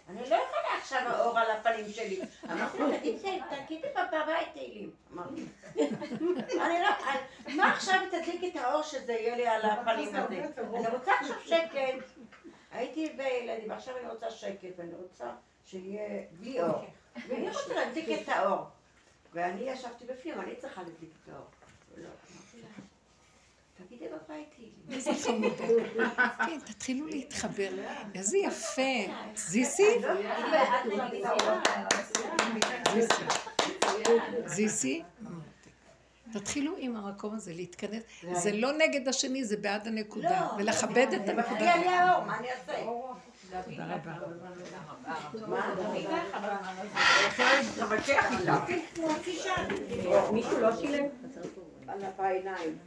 אני לא יכולה עכשיו האור על הפנים שלי. אמרתי לה, תגידי, תגידי בבית תהילים. אמרתי, אני לא, מה עכשיו תדליק את האור שזה יהיה לי על הפנים הזה? אני רוצה עכשיו שקט. הייתי בילדים, ועכשיו אני רוצה שקט, ואני רוצה שיהיה בלי אור. ואני רוצה להדליק את האור. ואני ישבתי בפנים, אני צריכה להדליק את האור. תגידי בבית תהילים. איזה חמודה. כן, תתחילו להתחבר. איזה יפה. זיסי? זיסי. זיסי? תתחילו עם המקום הזה להתכנס. זה לא נגד השני, זה בעד הנקודה. לא, ולכבד את הנקודה. מפריע לי האור, מה אני אעשה? תודה רבה. מישהו לא שילם? על בעיניים.